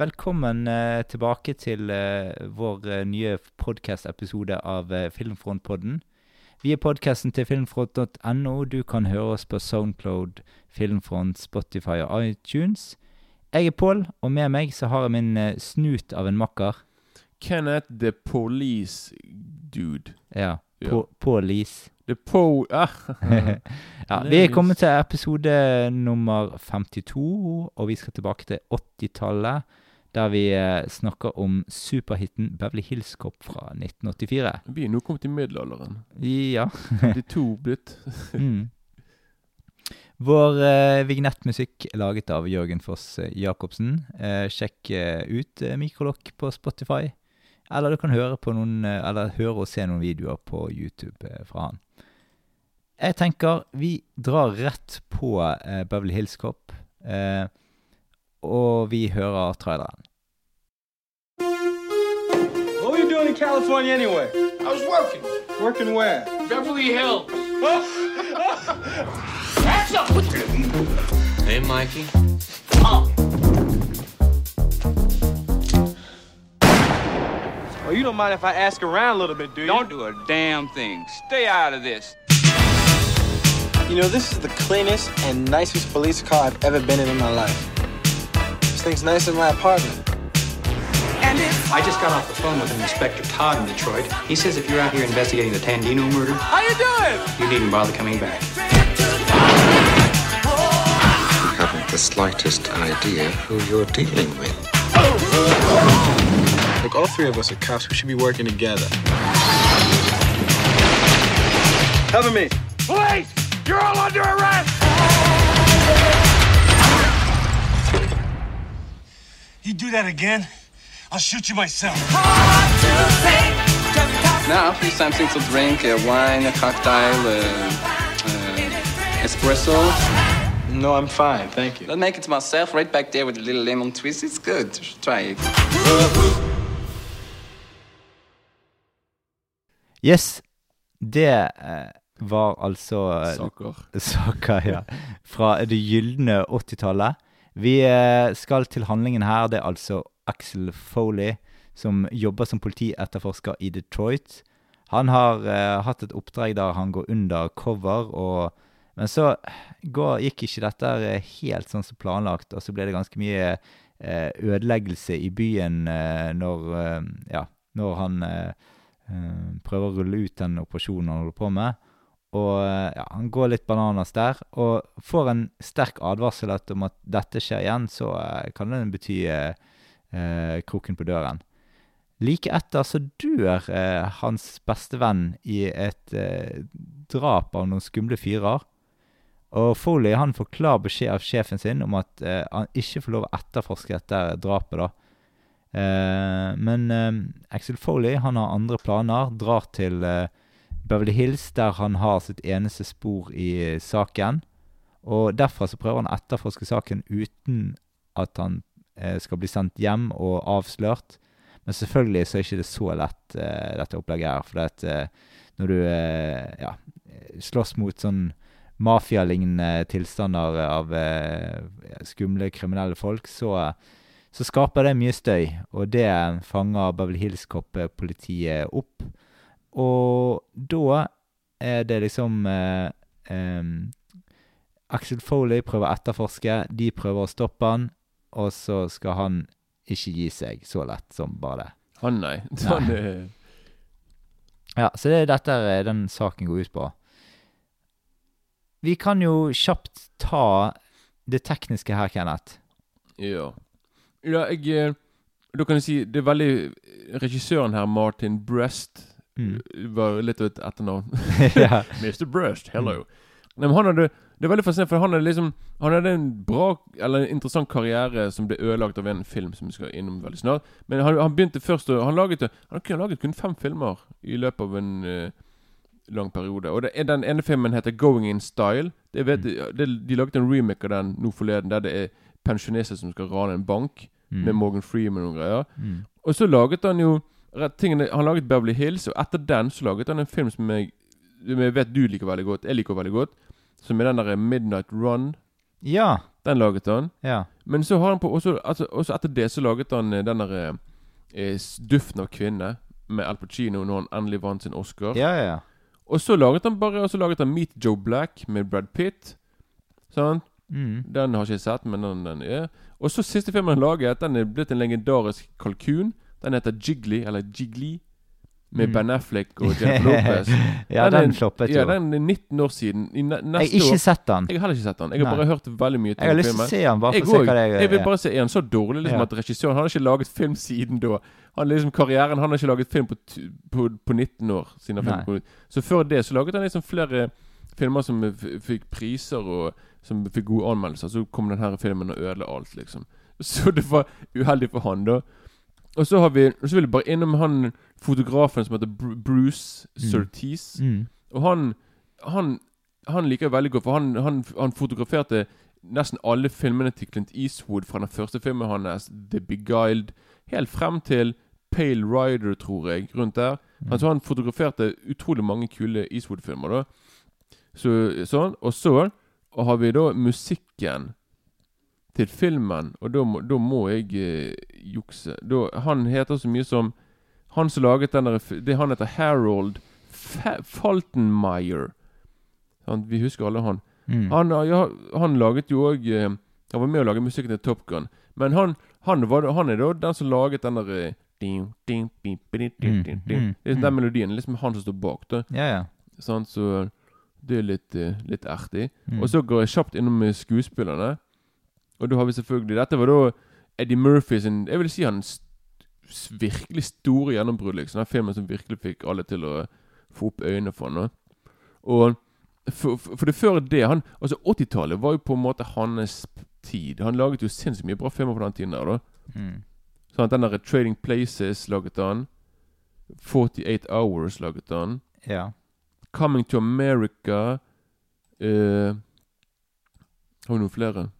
velkommen eh, tilbake til eh, vår eh, nye podcast-episode av Filmfrontpodden. Vi er podcasten til filmfront.no. Du kan høre oss på Soundcloud, Filmfront, Spotify og iTunes. Jeg er Pål, og med meg så har jeg min snut av en makker. Kenneth the Police Dude. Ja, Ja. Police. The Po... Ah. ja, vi er kommet til episode nummer 52, og vi skal tilbake til 80-tallet. Der vi eh, snakker om superhiten Beverly Hills Cop fra 1984. Vi er nå kommet i middelalderen. Ja. 52 blitt. Mm. Vår eh, vignettmusikk er laget av Jørgen Foss eh, Jacobsen. Eh, sjekk eh, ut eh, Mikrolokk på Spotify. Eller du kan høre, på noen, eller høre og se noen videoer på YouTube fra han. Jeg tenker vi drar rett på Beverly Hills Cop, eh, og vi hører traileren. What were you doing in California anyway? I was working. Working where? Beverly Hills. That's up. Hey, Mikey. Oh, you don't mind if I ask around a little bit, do you? Don't do a damn thing. Stay out of this. You know, this is the cleanest and nicest police car I've ever been in in my life. This thing's nicer than my apartment. And I just got off the phone with an Inspector Todd in Detroit. He says if you're out here investigating the Tandino murder, How you doing? you needn't bother coming back. You haven't the slightest idea who you're dealing with. Look, all three of us are cops. We should be working together. Cover me. Police! You're all under arrest! You do that again, I'll shoot you myself. Now, please something to drink, a wine, a cocktail, a, a espresso. No, I'm fine. Thank you. I'll make it myself right back there with a little lemon twist. It's good. Try it. Yes, det eh, var altså eh, Saker. saker ja, fra det gylne 80-tallet. Vi eh, skal til handlingen her. Det er altså Axel Foley som jobber som politietterforsker i Detroit. Han har eh, hatt et oppdrag der han går under cover, og, men så går, gikk ikke dette eh, helt sånn som planlagt, og så ble det ganske mye eh, ødeleggelse i byen eh, når, eh, ja, når han prøver å rulle ut den operasjonen han holder på med. Og eh, ja, han går litt bananas der, og får en sterk advarsel at om at dette skjer igjen, så eh, kan det bety eh, eh, kroken på døren. Like etter så dør eh, hans beste venn i et eh, drap av noen skumle fyrer. Og Foley han får klar beskjed av sjefen sin om at eh, han ikke får lov å etterforske dette drapet. da. Men Axel Foley han har andre planer, drar til eh, Beverly Hills, der han har sitt eneste spor i eh, saken. Og derfra så prøver han å etterforske saken uten at han eh, skal bli sendt hjem og avslørt. Men selvfølgelig så er ikke det så lett, eh, dette opplegget her. For eh, når du eh, ja, slåss mot sånn mafialignende tilstander av eh, skumle kriminelle folk, så, så skaper det mye støy. Og det fanger Beverly Hills-koppet politiet opp. Og da er det liksom eh, Axel Foley prøver å etterforske, de prøver å stoppe han, og så skal han ikke gi seg så lett som bare det. Han, nei. Han er Ja, så det er dette eh, den saken går ut på. Vi kan jo kjapt ta det tekniske her, Kenneth. Ja. Ja, jeg eh, Da kan jeg si Det er veldig Regissøren her, Martin Brest, Mm. var litt av et etternavn. Mr. Brust, hello. Nei, men han hadde Det er veldig fascinerende, for han hadde liksom Han hadde en bra Eller en interessant karriere som ble ødelagt av en film som vi skal innom veldig snart. Men han, han begynte først å Han laget Han kunne laget kun fem filmer i løpet av en uh, lang periode. Og det den ene filmen heter 'Going In Style'. Det vet, det, de laget en remake av den nå forleden, der det er pensjonister som skal rane en bank, Mm. med Morgan Freeman og greier. Mm. Og så laget han jo tingene Han laget Beverly Hills, og etter den så laget han en film som jeg jeg vet du liker veldig godt, jeg liker veldig godt, som er den der Midnight Run. Ja. Den laget han. Ja. Men så har han på også, altså, også etter det så laget han eh, den der eh, Duften av kvinne med Al Pacino når han endelig vant sin Oscar. Ja, ja, ja. Og så laget han bare Og så laget han Meet Joe Black med Brad Pitt. Sant? Mm. Den har ikke jeg sett, men den, den er Og så siste filmen han laget, den er blitt en legendarisk kalkun. Den heter Jiggly, eller Jiggly. Med Mm. Ben Affleck og Jennifer Lopez. ja, Den den floppet Ja, den er 19 år siden. I Jeg har ikke år sett den. Jeg har heller ikke sett den. Jeg har Nei. bare hørt veldig mye til Jeg har lyst til å se den, bare for å se hva det er. jeg vil bare se Er han så dårlig liksom Ja. at regissøren Han har ikke laget film siden da. Han liksom Karrieren Han har ikke laget film på, på, på 19 år. Siden han på, så før det så laget han liksom flere filmer som fikk priser, og som fikk gode anmeldelser. Så kom den her filmen og ødela alt, liksom. Så det var uheldig for han, da. Og så har vi og Så vil jeg bare innom han fotografen som heter Bruce Surtees. Mm. Og han, han, han liker jeg veldig godt, for han, han, han fotograferte nesten alle filmene til Clint Eastwood fra den første filmen hans, The Beguiled, helt frem til Pale Rider, tror jeg, rundt der. Mm. Altså Han fotograferte utrolig mange kule Eastwood-filmer. da Så, sånn, Og så og har vi da musikken til filmen, og da må, da må jeg eh, jukse. Da, han heter så mye som Han som laget den der det, Han heter Harold Fa Faltenmeyer. Han, vi husker alle han. Mm. Han, ja, han laget jo òg Han var med å lage musikken til Top Gun. Men han, han, var, han er da den som laget den der eh, ding, ding, bing, bing, ding, ding, ding. mm, Det mm. Den melodien. Liksom han som står bak. da Ja, ja. Sånn, Så det er litt, eh, litt ertig. Mm. Og så går jeg kjapt innom eh, skuespillerne. Og da har vi selvfølgelig Dette var da Eddie Murphy sin Jeg vil si hans virkelig store gjennombrudd. Liksom. Den filmen som virkelig fikk alle til å få opp øynene for han. Og for, for, det før det han, Altså 80-tallet var jo på en måte hans tid. Han laget jo sinnssykt mye bra filmer på den tiden. der da Mm. Sånn at Den der Trading Places laget han. 48 Hours laget han. ja. Coming to America Uh, Har vi noen flere?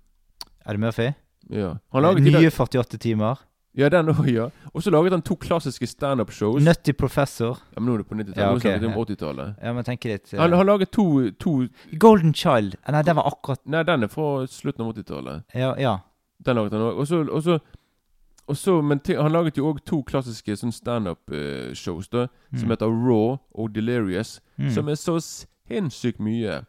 Det Murphy? Ja. Han laget de Nye der, 48 timer. ja, den òg, ja. Og så laget han to klassiske standup-shows. Nutty Professor. Ja, men nå er det på 90-tallet. Ja, Nå ok, snakker vi om 80-tallet. Ja, men tenk litt eh, Han han laget to, to Golden Child. Eh, Nei, den var akkurat Nei, den er fra slutten av 80-tallet. Ja. ja. Den laget han òg. Og så, og så, og så Men han laget jo òg to klassiske sånn standup-shows, da. Som Mm. heter Raw og Delirious. Mm. Som er så sinnssykt mye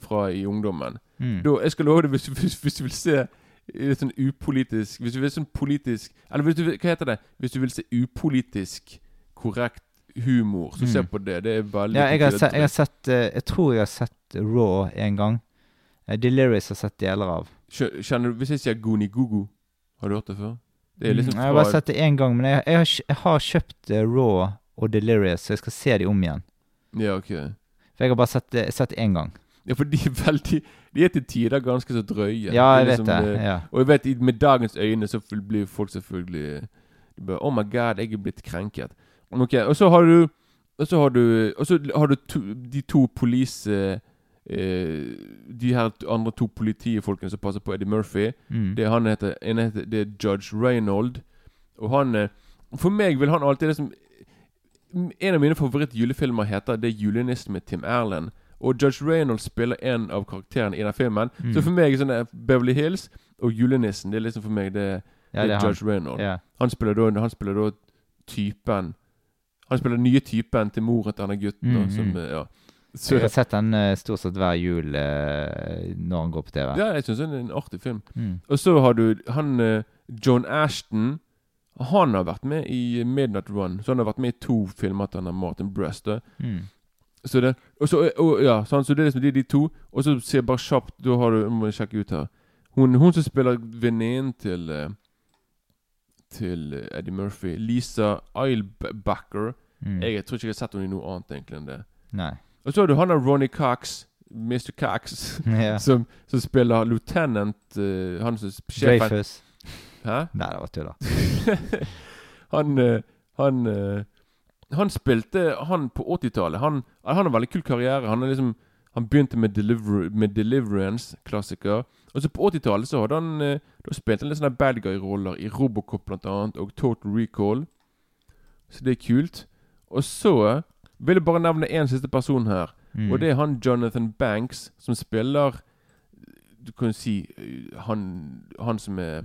fra i ungdommen. Mm. Da, jeg skal love deg, hvis, hvis, hvis du vil se litt sånn upolitisk Hvis du vil sånn politisk Eller hvis du hva heter det? Hvis du vil se upolitisk korrekt humor, så se Mm. på det. Det er veldig Ja, jeg har, se, jeg har sett eh, Jeg tror jeg har sett Raw en gang. Eh, Delirious har sett deler av. Kjenner du Hvis jeg sier Goni Gogo, har du hørt det før? Det er liksom Mm, jeg har bare sett det én gang, men jeg, jeg, har, jeg har kjøpt eh, Raw og Delirious, så jeg skal se de om igjen. Ja, ok. For jeg har bare sett det én gang. Ja, for de er veldig De er til tider ganske så drøye. Ja, jeg Det vet liksom, det. eh, Ja. Og jeg vet, med dagens øyne så blir folk selvfølgelig bare, Oh my god, jeg er blitt krenket. Ok, Og så har du Og så har du Og så har du to, de to police eh, eh, De her andre to politifolkene som passer på Eddie Murphy. Mm. Det, han heter, en heter Det er Judge Reynold. Og han eh, For meg vil han alltid liksom En av mine favoritt-julefilmer heter Det er 'Julenissen' med Tim Erland. Og Judge Reynolds spiller en av karakterene i den filmen. Mm. Så for meg er sånn eh, Beverly Hills og julenissen Det er liksom for meg Det, ja, det er er han. Judge Reynold. Ja. Han spiller da Han spiller da typen Han spiller den nye typen til moren til denne gutten. Mm, -hmm. da, som, ja. Jeg har sett den uh, stort sett hver jul uh, når han går på TV. ja, jeg syns det er en artig film. Mm. Og så har du han uh, John Ashton. Han har vært med i Midnight Run. Så han har vært med i to filmer til Martin Brest. Mm. Så det, og så, og, ja, sånn, så det er liksom de, de to. Og så sier jeg bare kjapt Da har du, må jeg sjekke ut her. Hun, hun som spiller venninnen til eh, Til Eddie Murphy, Lisa Eilbacker. Mm. Jeg, jeg tror ikke jeg har sett henne i noe annet egentlig enn det. Nei. Og så har du han der Ronny Cox, Mr. Cox, Ja. som, som spiller lieutenant uh, Han som sjefen Dreyfus. Hæ? Nei, det var tull, da. han uh, Han eh, Han spilte Han på 80-tallet. Han, han har en veldig kul karriere. Han liksom Han begynte med, deliver, med Deliverance, klassiker. Og så på 80-tallet så hadde han eh, Da spilte han litt sånne bad guy-roller i Robocop blant annet, og Total Recall. Så det er kult. Og så vil jeg bare nevne én siste person her. Mm. Og det er han Jonathan Banks som spiller Du kan si eh, han, han som er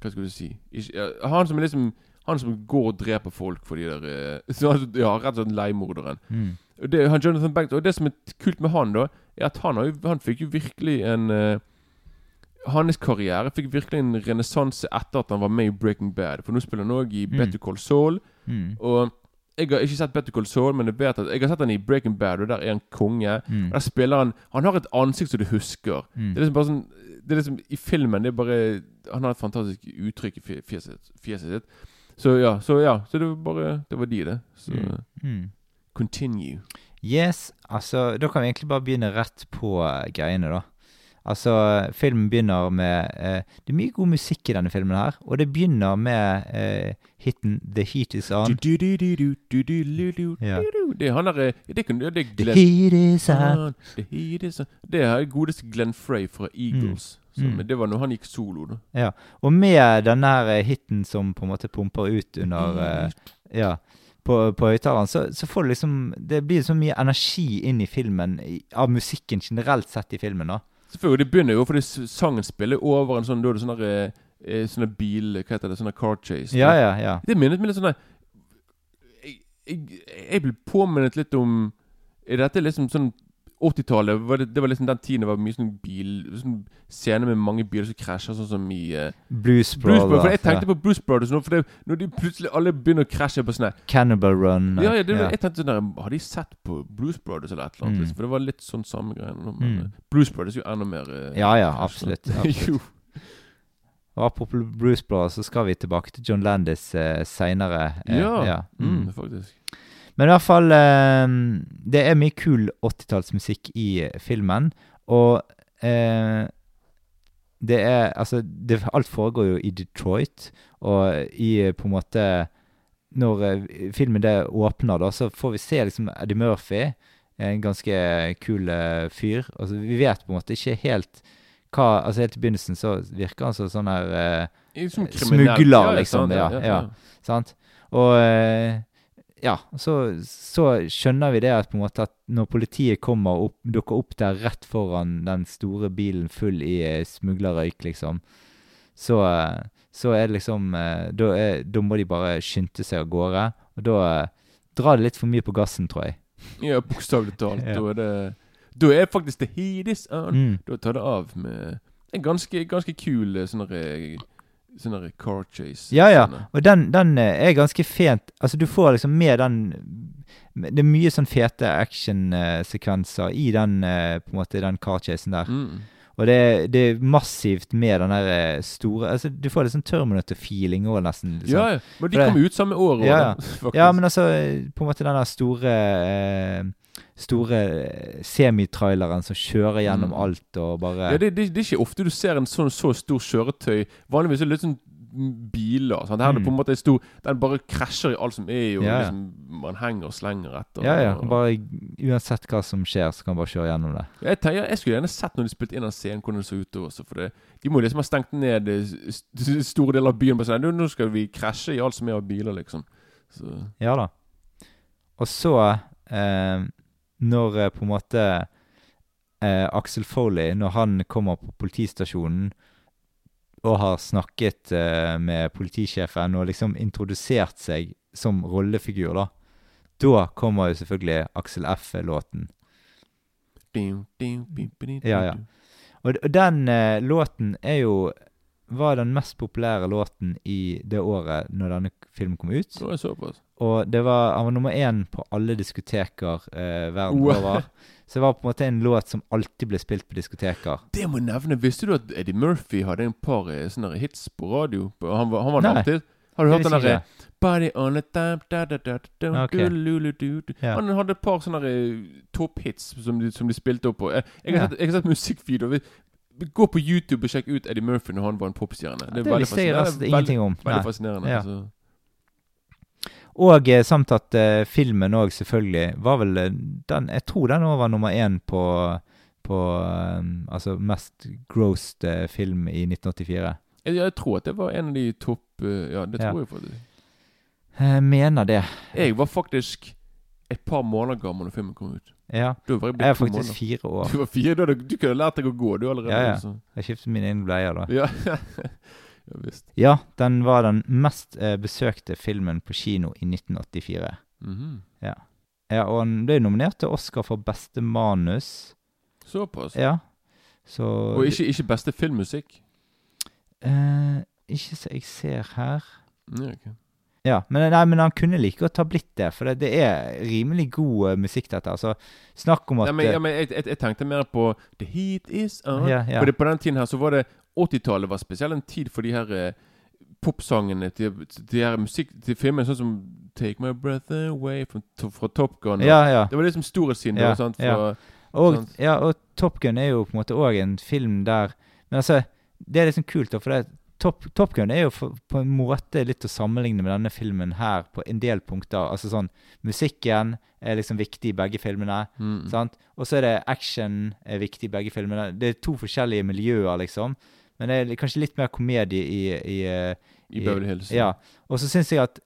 Hva skal du si Ikke, Han som er liksom Han som går og dreper folk for de der eh, så, Ja, rett og slett leiemorderen. Mm. Det, han Jonathan Banks Og det som er kult med han, da, er at han, har han fikk jo virkelig en uh, Hans karriere fikk virkelig en renessanse etter at han var med i Breaking Bad. For nå spiller han òg i Mm. Better Call Saul. Mm. Og jeg har ikke sett Better Call Saul, men jeg vet at jeg har sett han i Breaking Bad, og der er han konge. Mm. Der spiller han Han har et ansikt som du husker. Mm. Det er liksom bare sånn Det er liksom I filmen det er bare Han har et fantastisk uttrykk i fjeset, fjeset sitt. Så ja, så ja, så det var bare Det var de, det. Så mm. mm. Continue. Yes, altså Da kan vi egentlig bare begynne rett på eh, greiene, da. Altså, filmen begynner med eh, Det er mye god musikk i denne filmen her, og det begynner med eh, hiten 'The Heat Is On'. Du, du, du, ja. Det er han derre det, det, det er Glenn The Heat Is On. The heat is on. Det er godeste Glenn Frey fra Eagles. Mm. Så, Mm. Men det var når han gikk solo, da. Ja. Og med den her eh, hiten som på en måte pumper ut under uh, Ja, på, på høyttaleren, så, så får du liksom Det blir så mye energi inn i filmen i, av musikken generelt sett i filmen, da. Selvfølgelig, det begynner jo fordi sangen spiller over en sånn Da er det sånn der, eh, sånne bil... Hva heter det? Sånne car chase. Ja, ja, ja. Det minnet meg litt sånn der jeg, jeg, jeg ble påminnet litt om Er dette liksom sånn 80-tallet var det, det var liksom den tiden det var mye sånn bil Sånn scene med mange biler som krasjer, sånn som i uh, Blues Blues Brothers. For jeg ja. tenkte på Blues Brothers nå, for det, når de plutselig alle begynner å krasje på sånn Cannibal Run. Ja, ja, det, jeg tenkte sånn der Har de sett på Blues Brothers eller et eller annet? Mm. Liksom, for det var litt sånn samme greie. Mm. eh, Blues Brothers er jo enda mer uh, Ja, ja, absolutt. absolutt. jo. Og apropos Blues Brothers, så skal vi tilbake til John Landis uh, seinere. Eh, Ja, Mm. Mm, faktisk. Men i hvert fall eh, Det er mye kul 80-tallsmusikk i eh, filmen. Og eh, det er Altså, det, alt foregår jo i Detroit, og i på en måte Når filmen det åpner, da, så får vi se liksom Eddie Murphy, en ganske kul fyr. Altså, vi vet på en måte ikke helt hva Altså, helt i begynnelsen så virker han som sånn her eh, Smugler, liksom. Ja, ja, ja, ja. Sant? Og eh, ja, så, så skjønner vi det at på en måte at når politiet kommer opp, dukker opp der rett foran den store bilen full i eh, smuglerrøyk, liksom, så, eh, så er det liksom eh, da, er, da må de bare skynde seg av gårde. Og da drar det litt for mye på gassen, tror jeg. Ja, bokstavelig talt. Ja. Da er det Da er faktisk the heat is on. Mm. Da tar det av med en ganske, ganske kul sånn Sånn derre car chase. Ja, ja. Og den, den eh, er ganske fent Altså, du får liksom med den Det er mye sånn fete actionsekvenser i den eh, på en måte den car chasen der. Mm. Og det, det er massivt med den der eh, store Altså, du får litt sånn Terminator-feeling òg, nesten. liksom. Ja, ja. Men de kom ut samme år. Ja, ja. Ja, men altså, på en måte den der store eh, Store eh, semitraileren som kjører gjennom Mm. alt og bare Ja, det, det, det er ikke ofte du ser en sånn så stor kjøretøy. Vanligvis er det litt sånn biler. Sant? Her er det på en Mm. måte en stor Den bare krasjer i alt som er, og Ja, ja. liksom, man henger og slenger etter. Ja, ja. Bare Uansett hva som skjer, så kan man bare kjøre gjennom det. Jeg, tenker, jeg skulle gjerne sett når de spilte inn den scenen, hvordan det så ut også. For det, de må liksom ha stengt ned eh, store deler av byen. Bare sånn, "Nå- Nå skal vi krasje i alt som er av biler, liksom. Så Ja da. Og så, eh, når eh, på en måte eh, Axel Foley, når han kommer på politistasjonen og har snakket eh, med politisjefen og liksom introdusert seg som rollefigur, da, da kommer jo selvfølgelig Axel F-låten. Ja, ja. Og, og den eh, låten er jo var den mest populære låten i det året når denne filmen kom ut. Det var såpass. Og det var, han var nummer én på alle diskoteker eh, verden Wow. over. Så det var på en måte en låt som alltid ble spilt på diskoteker. Det må jeg nevne. Visste du at Eddie Murphy hadde en par eh, sånne hits på radio? Han var, han var Nei. artist. Har du hørt den visste derre Body on a damp da, da, da, da, Ok. du, lu, lu, du, du. Ja. Han hadde et par sånne eh, topphits som, de- som de spilte opp på. Jeg, jeg, har, sett, jeg har sett musikkvideoer. Vi- vi- Gå på YouTube og sjekk ut Eddie Murphy når han var en popstjerne. Det, veldig visste jeg Veldig- ingenting om. Veldig fascinerende. Ja. Og eh, samt at eh, filmen òg selvfølgelig var vel eh, den Jeg tror den òg var nummer én på, på um, Altså mest grossed eh, film i 1984. Jeg, jeg tror at det var en av de topp uh, Ja, det Ja. tror jeg faktisk. Jeg mener det. Jeg var faktisk et par måneder gammel da filmen kom ut. Ja. Jeg er faktisk måneder. fire år. Du var fire, du, du kunne lært deg å gå, du allerede. Ja, ja. altså. Jeg skiftet mine egen bleier da. Ja, ja visst. Ja, den var den mest eh, besøkte filmen på kino i 1984. Mhm. Ja, ja. og den ble nominert til Oscar for beste manus. Såpass. Ja. Så Og ikke, ikke beste filmmusikk? eh, Ikke så jeg ser her. Ja, ok. Ja, men, nei, men han kunne like godt ha blitt det, for det, det er rimelig god eh, musikk, dette. Altså, snakk om at Nei, men, eh, ja, men jeg, jeg, jeg tenkte mer på The heat is on. Ja, ja. For det, på den tiden her så var det 80-tallet var spesielt en tid for de her eh, popsangene til, til de her musikk til filmen, sånn som Take My Breath Away fra, fra Top Gun. og- Ja, ja. Det var liksom storhetssiden. Ja, Ja, sant? Fra, Og, ja, og Top Gun er jo på en måte òg en film der Men altså, det er liksom kult, da, for det, Top, Top Gun er jo for, på en måte litt å sammenligne med denne filmen her på en del punkter. Altså sånn Musikken er liksom viktig i begge filmene. Mm. Sant? Og så er det action er viktig i begge filmene. Det er to forskjellige miljøer, liksom. Men det er kanskje litt mer komedie i, i, i, I Beverly Hills. Ja. Og så syns jeg at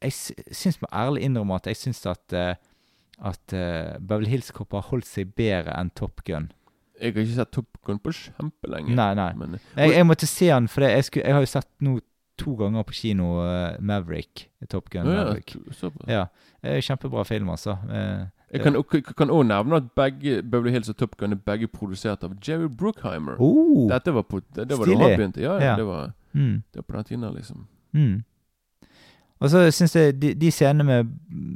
Jeg sy- syns må ærlig innrømme at jeg syns at eh, at uh, Beverly Hills Cop har holdt seg bedre enn Top Gun. Jeg har ikke sett Top Gun på kjempelenge. Nei, nei. Men, Jeg, jeg måtte se den, for jeg, skulle, jeg har jo sett nå to ganger på kino uh, Maverick. Top Gun ja, Maverick. ja. Kjempebra film, altså. Uh, Jeg kan, og- kan også nevne at begge Beverly Hills og Top Gun er begge produsert av Jerry Bruckheimer. oh, Dette var på Det, det var da han begynte. Ja, ja, Ja. Det, var, mm, det var på den tiden, liksom. mm. Og så syns jeg de, de scenene med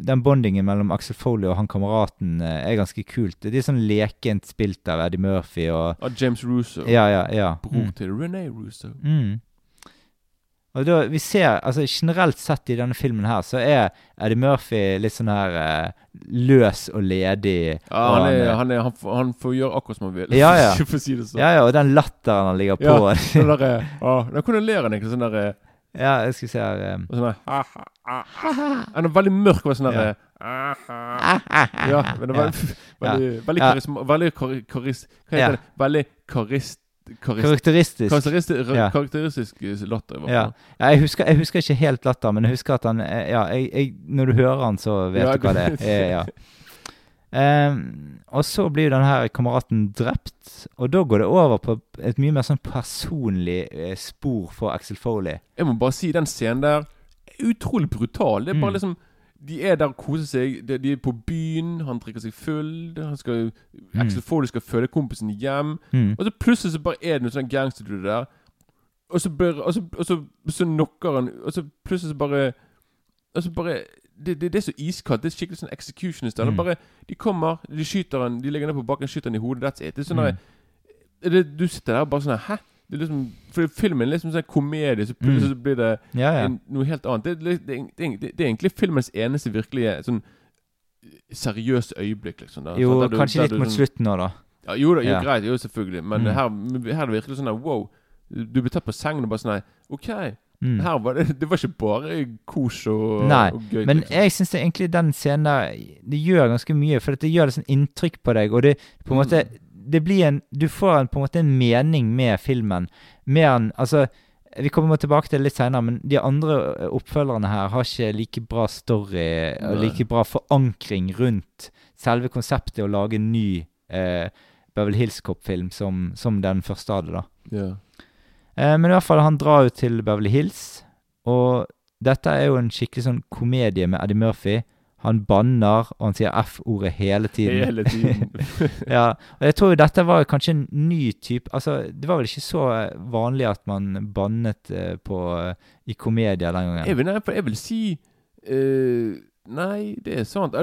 den bondingen mellom Axel Foley og han kameraten eh, er ganske kult. Det er sånn lekent spilt av Eddie Murphy og Av James Russo. Ja, ja, ja. Bror Mm. til René Russo. Mm. Og da, vi ser, altså Generelt sett i denne filmen her, så er Eddie Murphy litt sånn her eh, løs og ledig. Ja, og han, er, eh, han, er, han, får, han får gjøre akkurat som han vil. Ja, ja. Å si det sånn. ja, ja, og den latteren han ligger på. Ja, Den der, ah, Da kunne ler han egentlig sånn derre jeg skal se her eh, Sånn der. Han er veldig mørk og sånn der. Ja, men det var veldig, veldig, karisma... Veldig karis... Hva heter det? Veldig karist... karist Karakteristisk. karakteristisk, Ja. karakteristisk latter, i Ja. Ja, jeg, husker, jeg husker ikke helt latter, men jeg husker at han eh, Ja, jeg, jeg, når du hører han, så vet Ja, du hva det er. Ja, Ja. Ehm, og så blir jo denne kameraten drept, og da går det over på et mye mer sånn personlig eh, spor for Axel Foley. Jeg må bare si den scenen der er utrolig brutal. Det er bare Mm. liksom De er der og koser seg. De, de er på byen, han drikker seg full. Han skal, Axel Foley skal følge kompisen hjem. Mm. Og så plutselig så bare er det noe sånn gangsterdude der. Og så, bør, og så, og så, så knocker han Og så plutselig så bare Og så bare det, det, det er så iskaldt. Det er skikkelig sånn executionist. Mm. Bare, de kommer, de skyter han, de legger ned på bakken, skyter han i hodet. That's it. Det er sånn Mm. der, det, Du sitter der og bare sånn Hæ? Det er liksom, for filmen er liksom sånn komedie, så plutselig så blir det Ja, ja. en, noe helt annet. Det, det, det, det, det er egentlig filmens eneste virkelige sånn seriøse øyeblikk, liksom. Der, Jo? Der du- kanskje litt du mot sånn- slutten nå, da. ja, jo da, jo, Ja. greit, jo selvfølgelig. Men Mm. her, her er det virkelig sånn der, wow. Du blir tatt på sengen og bare sånn OK. Mm. Her var det Det var ikke bare kos og, Nei, og gøy. Men liksom. jeg syns egentlig den scenen der Det gjør ganske mye, for det gjør litt sånn inntrykk på deg. Og det på en måte Det blir en Du får en, på en måte en mening med filmen. Mer enn Altså, vi kommer tilbake til det litt seinere, men de andre eh, oppfølgerne her har ikke like bra story og like bra forankring rundt selve konseptet å lage en ny eh, Beverly Hills Cop-film som, som den første hadde, da. ja. Eh, men i hvert fall, han drar jo til Beverly Hills, og dette er jo en skikkelig sånn komedie med Eddie Murphy. Han banner, og han sier F-ordet hele tiden. Hele tiden. ja, og jeg tror jo dette var kanskje en ny type Altså, det var vel ikke så eh, vanlig at man bannet eh, på i komedier den gangen. jeg, vil, nei, for jeg vil si uh, Nei, det er sant.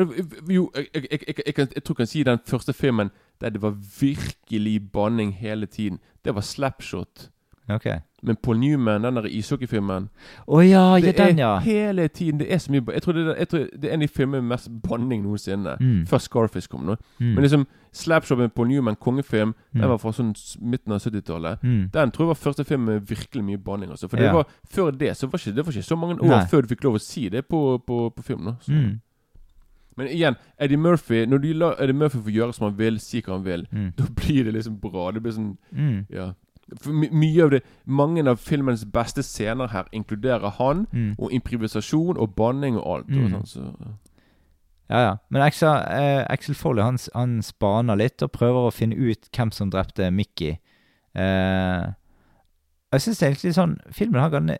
Jo, jeg, jeg, jeg, jeg tror jeg kan si den første filmen der det var virkelig banning hele tiden. Det var Slapshot. Ok. Men Paul Newman, den der ishockeyfilmen oh, ja, ja, Det den, er hele tiden Det er så mye Jeg tror det, jeg tror det er en av de filmene med mest banning noensinne. Mm. Før Scarface kom nå. Mm. Men liksom Slapshoppen med Paul Newman, kongefilm, Mm. den var fra sånn midten av 70-tallet. Mm. Den tror jeg var første film med virkelig mye banning. Altså. For Ja. det var, før det så var ikke, det var ikke så mange år Nei. før du fikk lov å si det på, på, på film. nå. Mm. Men igjen, Eddie Murphy Når du lar Eddie Murphy få gjøre som han vil, si hva han vil, Mm. da blir det liksom bra. Det blir sånn. Ja. Mye av det Mange av filmens beste scener her inkluderer han, Mm. og improvisasjon og banning og alt. Mm. Og sånt, så, Ja, ja. Men Axel, eh, Axel Foley han, han spaner litt og prøver å finne ut hvem som drepte Mickey. Eh, jeg syns egentlig sånn Filmen har ganske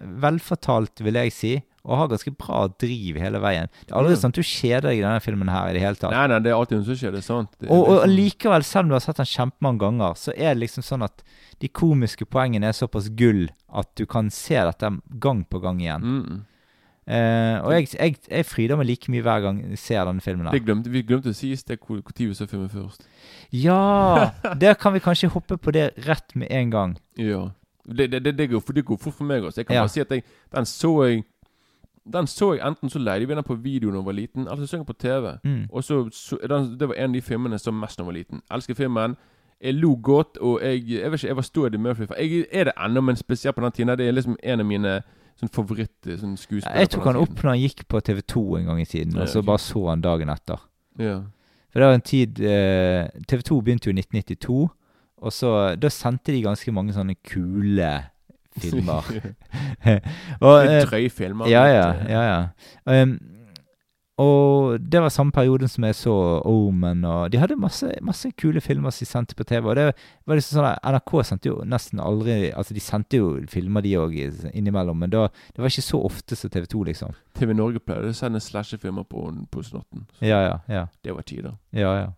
velfortalt, vil jeg si, og har ganske bra driv hele veien. Det er aldri mm. sånn at du kjeder deg i denne filmen her i det hele tatt. Nei, nei, det er alltid hun som skjer. Det er sant. Det Og, og liksom- likevel, selv om du har sett den kjempemange ganger, så er det liksom sånn at de komiske poengene er såpass gull at du kan se dette gang på gang igjen. Mm. Uh, og jeg, jeg, jeg fryder meg like mye hver gang jeg ser denne filmen. her glemte, vi glemte å si sted hvor hvor tid vi så filmen først. Ja! Der kan vi kanskje hoppe på det rett med en gang. Ja. Det, det, det, det, går, for- det går fort for meg også. Jeg kan Ja. bare si at jeg, den så jeg Den så jeg enten så leide vi den på video da jeg var liten, eller så så jeg den på TV. Mm. Og så, så den, Det var en av de filmene jeg så mest da jeg var liten. Elsker filmen. Jeg lo godt, og jeg Jeg vet ikke, jeg var stor Eddie Murphy. Jeg er det ennå, men spesielt på den tiden. Det er liksom en av mine sånn favoritt sånn skuespillere. Jeg tok han opp når han gikk på TV2 en gang i tiden, og så bare så han dagen etter. Ja. For det var en tid eh, TV2 begynte jo i 1992, og så Da sendte de ganske mange sånne kule filmer. og, uh, drøy filmer. Ja, ja. ja, ja. Um, og det var samme perioden som jeg så Omen, og de hadde masse, masse kule filmer som de sendte på TV. Og det var liksom sånn at NRK sendte jo nesten aldri Altså, de sendte jo filmer, de òg, innimellom, men da, det var ikke så ofte som TV2, liksom. TV Norge pleide å sende slasherfilmer på, på Snotten. Ja, ja, ja. Det var tider. Ja, ja.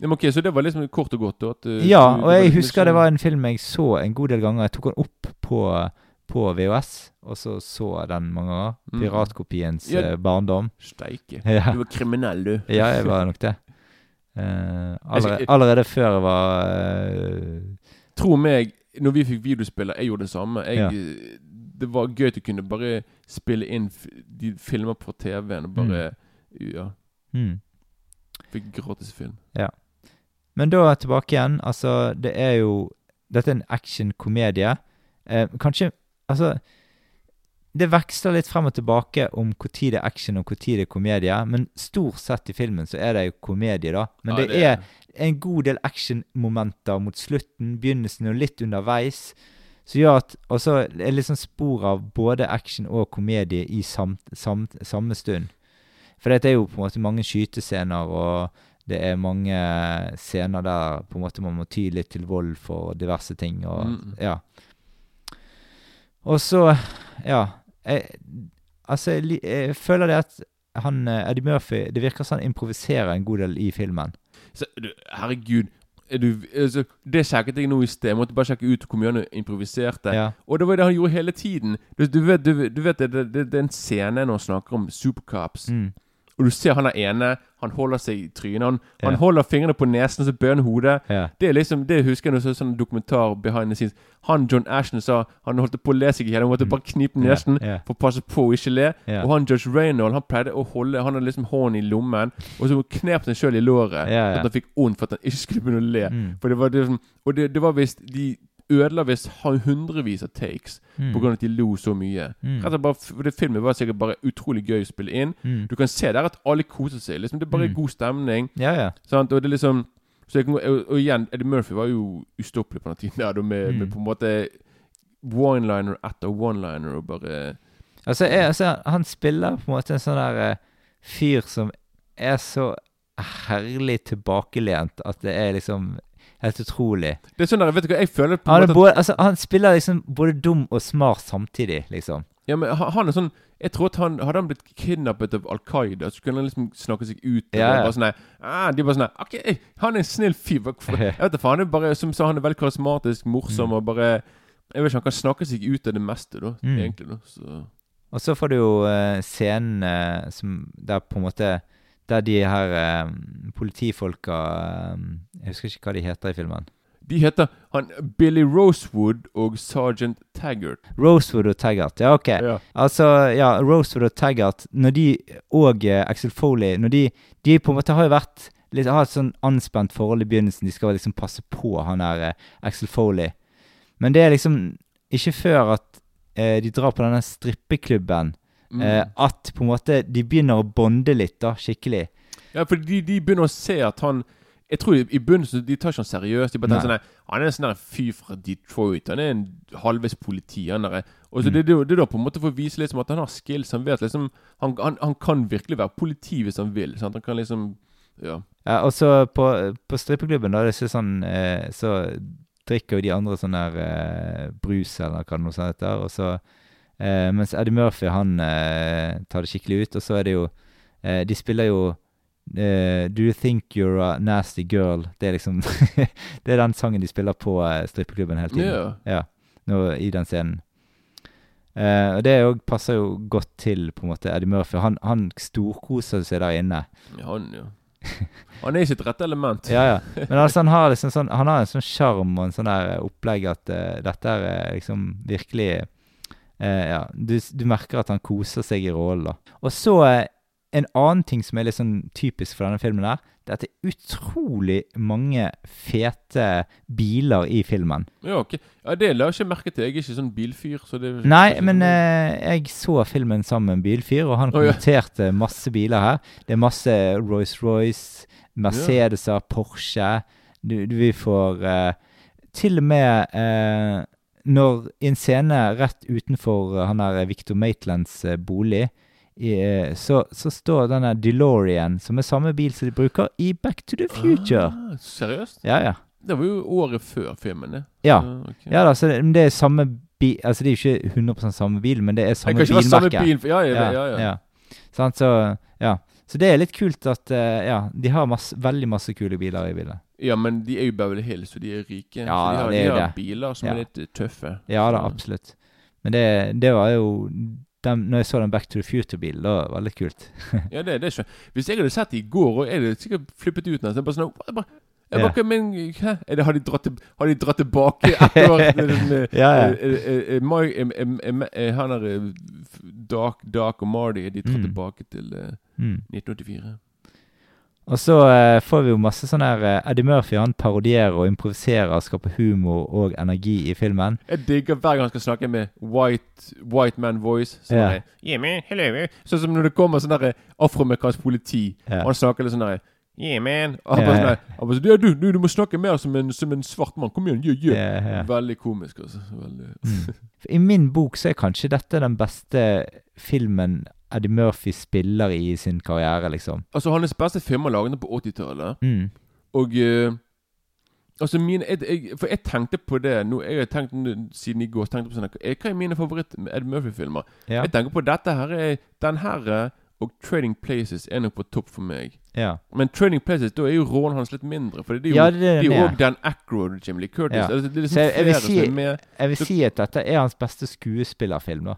Ja, ok, Så det var liksom kort og godt? At, eh, Ja, du- og jeg liksom husker det var en film jeg så en god del ganger. Jeg tok den opp på, på VHS, og så så den mange ganger. Mm. Piratkopiens Ja. eh, barndom. Steike. Ja. Du var kriminell, du. ja, jeg var nok det. Uh, allerede, allerede før jeg var uh, Tro meg, når vi fikk videospiller, jeg gjorde det samme. Jeg, Ja. Det var gøy til å kunne bare spille inn de filmer på TV-en og bare Ja. Mm. Fikk gratis film. Men da tilbake igjen. Altså, det er jo Dette er en action-komedie. Eh, kanskje Altså Det veksler litt frem og tilbake om når det er action og når det er komedie, men stort sett i filmen så er det jo komedie, da. Men Ja, det, er en god del actionmomenter mot slutten, begynnelsen og litt underveis. Som gjør at Og så er det liksom spor av både action og komedie i samt, samt, samme stund. For det er jo på en måte mange skytescener, og det er mange scener der på en måte man må ty litt til vold for diverse ting. Og, Mm. ja. og så Ja. Jeg, altså, jeg, jeg føler det at han eh, Eddie Murphy Det virker som han improviserer en god del i filmen. Så, herregud. Er du, altså, det sjekket jeg nå i sted. Jeg måtte bare sjekke ut hvor mye han improviserte. Ja. Og det var det han gjorde hele tiden. Du, du vet, du, du vet det, det, det, det er en scene når han snakker om supercops. Mm. Og du ser han er ene. Han holder seg i trynet. Han, han holder fingrene på nesen, så bøyer han hodet. Yeah. Det er liksom, det husker jeg når jeg så sånn dokumentar behind the scenes. Han John Ashton sa han holdt på å le seg i hjel. Han måtte bare knipe nesen yeah. for å passe på å ikke le. Og han Judge Reynold han pleide å holde Han hadde liksom hånden i lommen, og så knep han sjøl i låret. Ja. At han fikk vondt for at han ikke skulle begynne å le. Mm. For det var liksom Og det, det var visst De ødela visst hundrevis av takes Mm. av at de lo så mye. Mm. Rett og bare, for det Filmen var sikkert bare utrolig gøy å spille inn. Mm. Du kan se der at alle koser seg. Liksom Det er bare Mm. god stemning. Ja, ja. Sant? Og det er liksom kan- og, og igjen, Eddie Murphy var jo ustoppelig på den tiden. Der, med, Mm. med på en måte one-liner etter one-liner og bare Altså, jeg, altså, han spiller på en måte en sånn der uh, fyr som er så herlig tilbakelent at det er liksom helt utrolig. Det er sånn der, vet du hva, jeg føler på Han, måte både, altså, han spiller liksom både dum og smart samtidig, liksom. Ja, men han er sånn Jeg tror at han Hadde han blitt kidnappet av Al Qaida, så kunne han liksom snakke seg ut. Ja, ja. Bare sånn ah, De bare sånn Ok, han er en snill fyr. Jeg vet da faen. Han bare Som sa, han er veldig karismatisk, morsom Mm. og bare Jeg vet ikke, Han kan snakke seg ut av det meste, da. Mm. Egentlig, da. Så Og så får du jo uh, scenen uh, som Der på en måte Der de her eh, politifolka eh, Jeg husker ikke hva de heter i filmen. De heter han Billy Rosewood og Sergeant Taggart. Rosewood og Taggart. Ja, ok. Ja. Altså, ja, Rosewood og Taggart, når de og eh, Axel Foley Når de De på en måte har jo vært litt, har et sånn anspent forhold i begynnelsen. De skal liksom passe på han der eh, Axel Foley. Men det er liksom ikke før at eh, de drar på denne strippeklubben, Mm. eh, at på en måte de begynner å bonde litt, da, skikkelig. Ja, for de, de begynner å se at han Jeg tror i, begynnelsen de tar ikke han seriøst. De bare tenker sånn Han er en sånn fyr fra Detroit. Han er en halvveis politi. Han der. Og så Mm. det, det, det er da på en måte for å vise liksom at han har skills. Han vet liksom Han, han, han kan virkelig være politi hvis han vil. Sant? Han kan liksom Ja. Ja, og så på, på strippeklubben, da, det er sånn eh, Så drikker jo de andre sånn der eh, brus, eller hva det nå heter. Og så Mens Eddie Murphy, han eh, tar det skikkelig ut. Og så er det jo eh, De spiller jo eh, Do you think you're a nasty girl? Det er liksom Det er den sangen de spiller på eh, strippeklubben hele tiden. Ja. Ja, nå, i den scenen. Uh, og det passer jo godt til på en måte Eddie Murphy. Han, han storkoser seg der inne. ja han, ja. Han er i sitt rette element. Ja, ja. Men altså, han har liksom sånn Han har en sånn sjarm og en sånn der opplegg at uh, dette er eh, liksom virkelig eh, Ja, du, du merker at han koser seg i rollen, da. Og så eh, en annen ting som er litt sånn typisk for denne filmen her, det er at det er utrolig mange fete biler i filmen. Ja, ok. Ja, Det la jeg ikke merke til. Jeg er ikke sånn bilfyr. Så det Nei, men eh, jeg så filmen sammen med en bilfyr, og han Å, ja. kommenterte masse biler her. Det er masse Rolls-Royce, Mercedeser, Porsche. Du, du vi får eh, Til og med eh, når i en scene rett utenfor eh, han der Victor Maitlands eh, bolig, i, eh, så, så står denne DeLorean, som er samme bil som de bruker i Back to the Future. Ah, seriøst? Ja, ja. Det var jo året før filmen, det. Ja. Så, ok. Ja da, så det, det er samme bil Altså det er jo ikke 100% samme bil, men det er samme være samme bil. Ja, ja, ja. ja, ja. Sånn, så, ja. så det er litt kult at eh, ja, de har masse, veldig masse kule biler i bildet. Ja, men de er jo Beverly Hills, og de er rike. Ja, så de har, det er de har det. biler som Ja. er litt tøffe. Ja da, absolutt. Men det, det var jo den, Når jeg så den Back to the Future-bilen, da var det litt kult. Ja, det, det er jeg. Hvis jeg hadde sett det i går, og jeg hadde sikkert flippet ut nesten. Bare sånn jeg bare, jeg bare, men, hæ? Er det, har, de dratt, har de dratt tilbake et år? Eh, Ja, ja. Han er eh, Dark, Dark og Marty, de dratt Mm. tilbake til uh, Mm. 1984. Og så eh, får vi jo masse sånn her eh, Eddie Murphy han parodierer og improviserer og skaper humor og energi i filmen. Jeg digger hver gang han skal snakke med white, white man voice. Sånn Ja. der, yeah, man, hello. Sånn som når det kommer sånn der afroamerikansk politi, Ja. og han snakker litt sånn der Yeah, man. Og han Ja, bare ja. sånn der, han bare sånn, ja, du, du, du må snakke mer som en, som en svart mann. Kom igjen, yeah, yeah. Ja, ja. Veldig komisk, altså. Veldig. I min bok så er kanskje dette den beste filmen Eddie Murphy spiller i sin karriere, liksom. Altså, hans beste filmer laget på 80-tallet. Mm. Og uh, Altså mine, jeg, jeg, For jeg tenkte på det nå, Jeg har tenkt siden i går tenkte på sånn, Hva er mine favoritt Ed Murphy-filmer? Ja. Jeg tenker på dette her er Den her eh, og Trading Places er nok på topp for meg. ja. Men Trading Places, da er jo rollen hans litt mindre. For det er jo, Ja, det er det er Dan Ackroyd og Jimmy Lee Curtis. Ja. Altså, det er liksom Så jeg- jeg vil si-. Jeg vil si at dette er hans beste skuespillerfilm, da.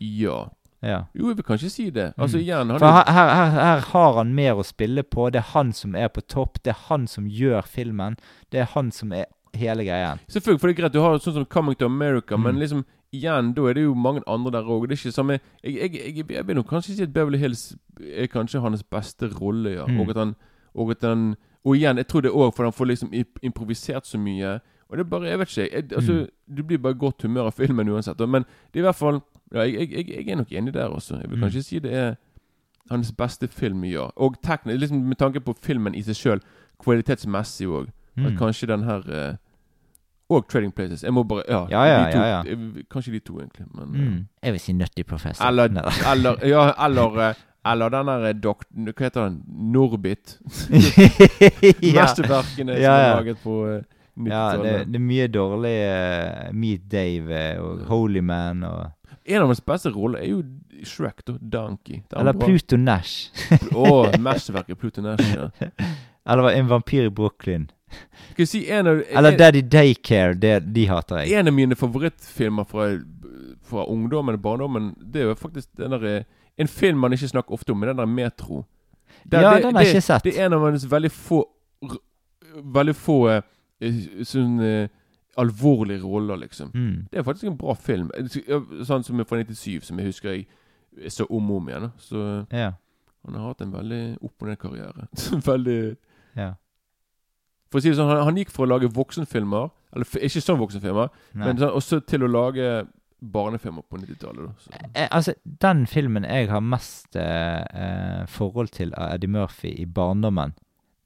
Ja. Ja. Jo, jeg vil kanskje si det. Altså Mm. igjen han For er, her, her, her har han mer å spille på. Det er han som er på topp. Det er han som gjør filmen. Det er han som er hele greien. Selvfølgelig, for det er greit, du har sånn som Coming to America, Mm. men liksom igjen, da er det jo mange andre der òg. Det er ikke samme jeg, jeg, jeg, jeg vil nok kanskje si at Beverly Hills er kanskje hans beste rolle, ja. Mm. Og at han Og at han Og igjen, jeg tror det òg, for han får liksom improvisert så mye. Og det er bare Jeg vet ikke. Jeg, altså, Mm. Du blir bare i godt humør av filmen uansett. Men det er i hvert fall Ja, jeg, jeg, jeg, jeg er nok enig der også. Jeg vil Mm. kanskje si det er hans beste film, ja. Og teknisk, liksom med tanke på filmen i seg sjøl, kvalitetsmessig òg. Mm. kanskje den her eh, Og Trading Places. Jeg må bare Ja, Ja, ja, de to, ja, ja. eh, Kanskje de to, egentlig. Men, Mm. Jeg vil si Nutty Professor. Eller, eller Ja, eller eh, Eller den der eh. Hva heter den? Norbit. ja. Mesterverkene som Ja, er laget på uh, ja, det, 90-tallet. det er mye dårlig uh, Meet Dave og Holy Man og En av hans beste roller er jo Shrek, da. Donkey. Er Eller bra. Pluto Nash. Å, mesterverket Pluto Nash. Ja. Eller En vampyr i Brooklyn. Skal jeg si en av Eller Daddy Daycare. Det, de hater jeg. en av mine favorittfilmer fra, fra ungdommen og barndommen, det er jo faktisk den der eh, En film man ikke snakker ofte om, men den der Metro. Der- Ja, det, den har jeg ikke sett. Det er en av hans veldig få Veldig få eh, sånn eh, alvorlige roller, liksom. Mm. Det er faktisk en bra film. Eh, Sånn som fra 97, som jeg husker jeg så om og om igjen. Så Ja. han har hatt en veldig opp og ned-karriere. veldig ja. For å si det sånn, han, han gikk for å lage voksenfilmer, eller ikke sånn voksenfilmer, Nei. men sånn, også til å lage barnefilmer på 90-tallet. da. Så. Eh, altså, den filmen jeg har mest eh, eh, forhold til av Eddie Murphy i barndommen,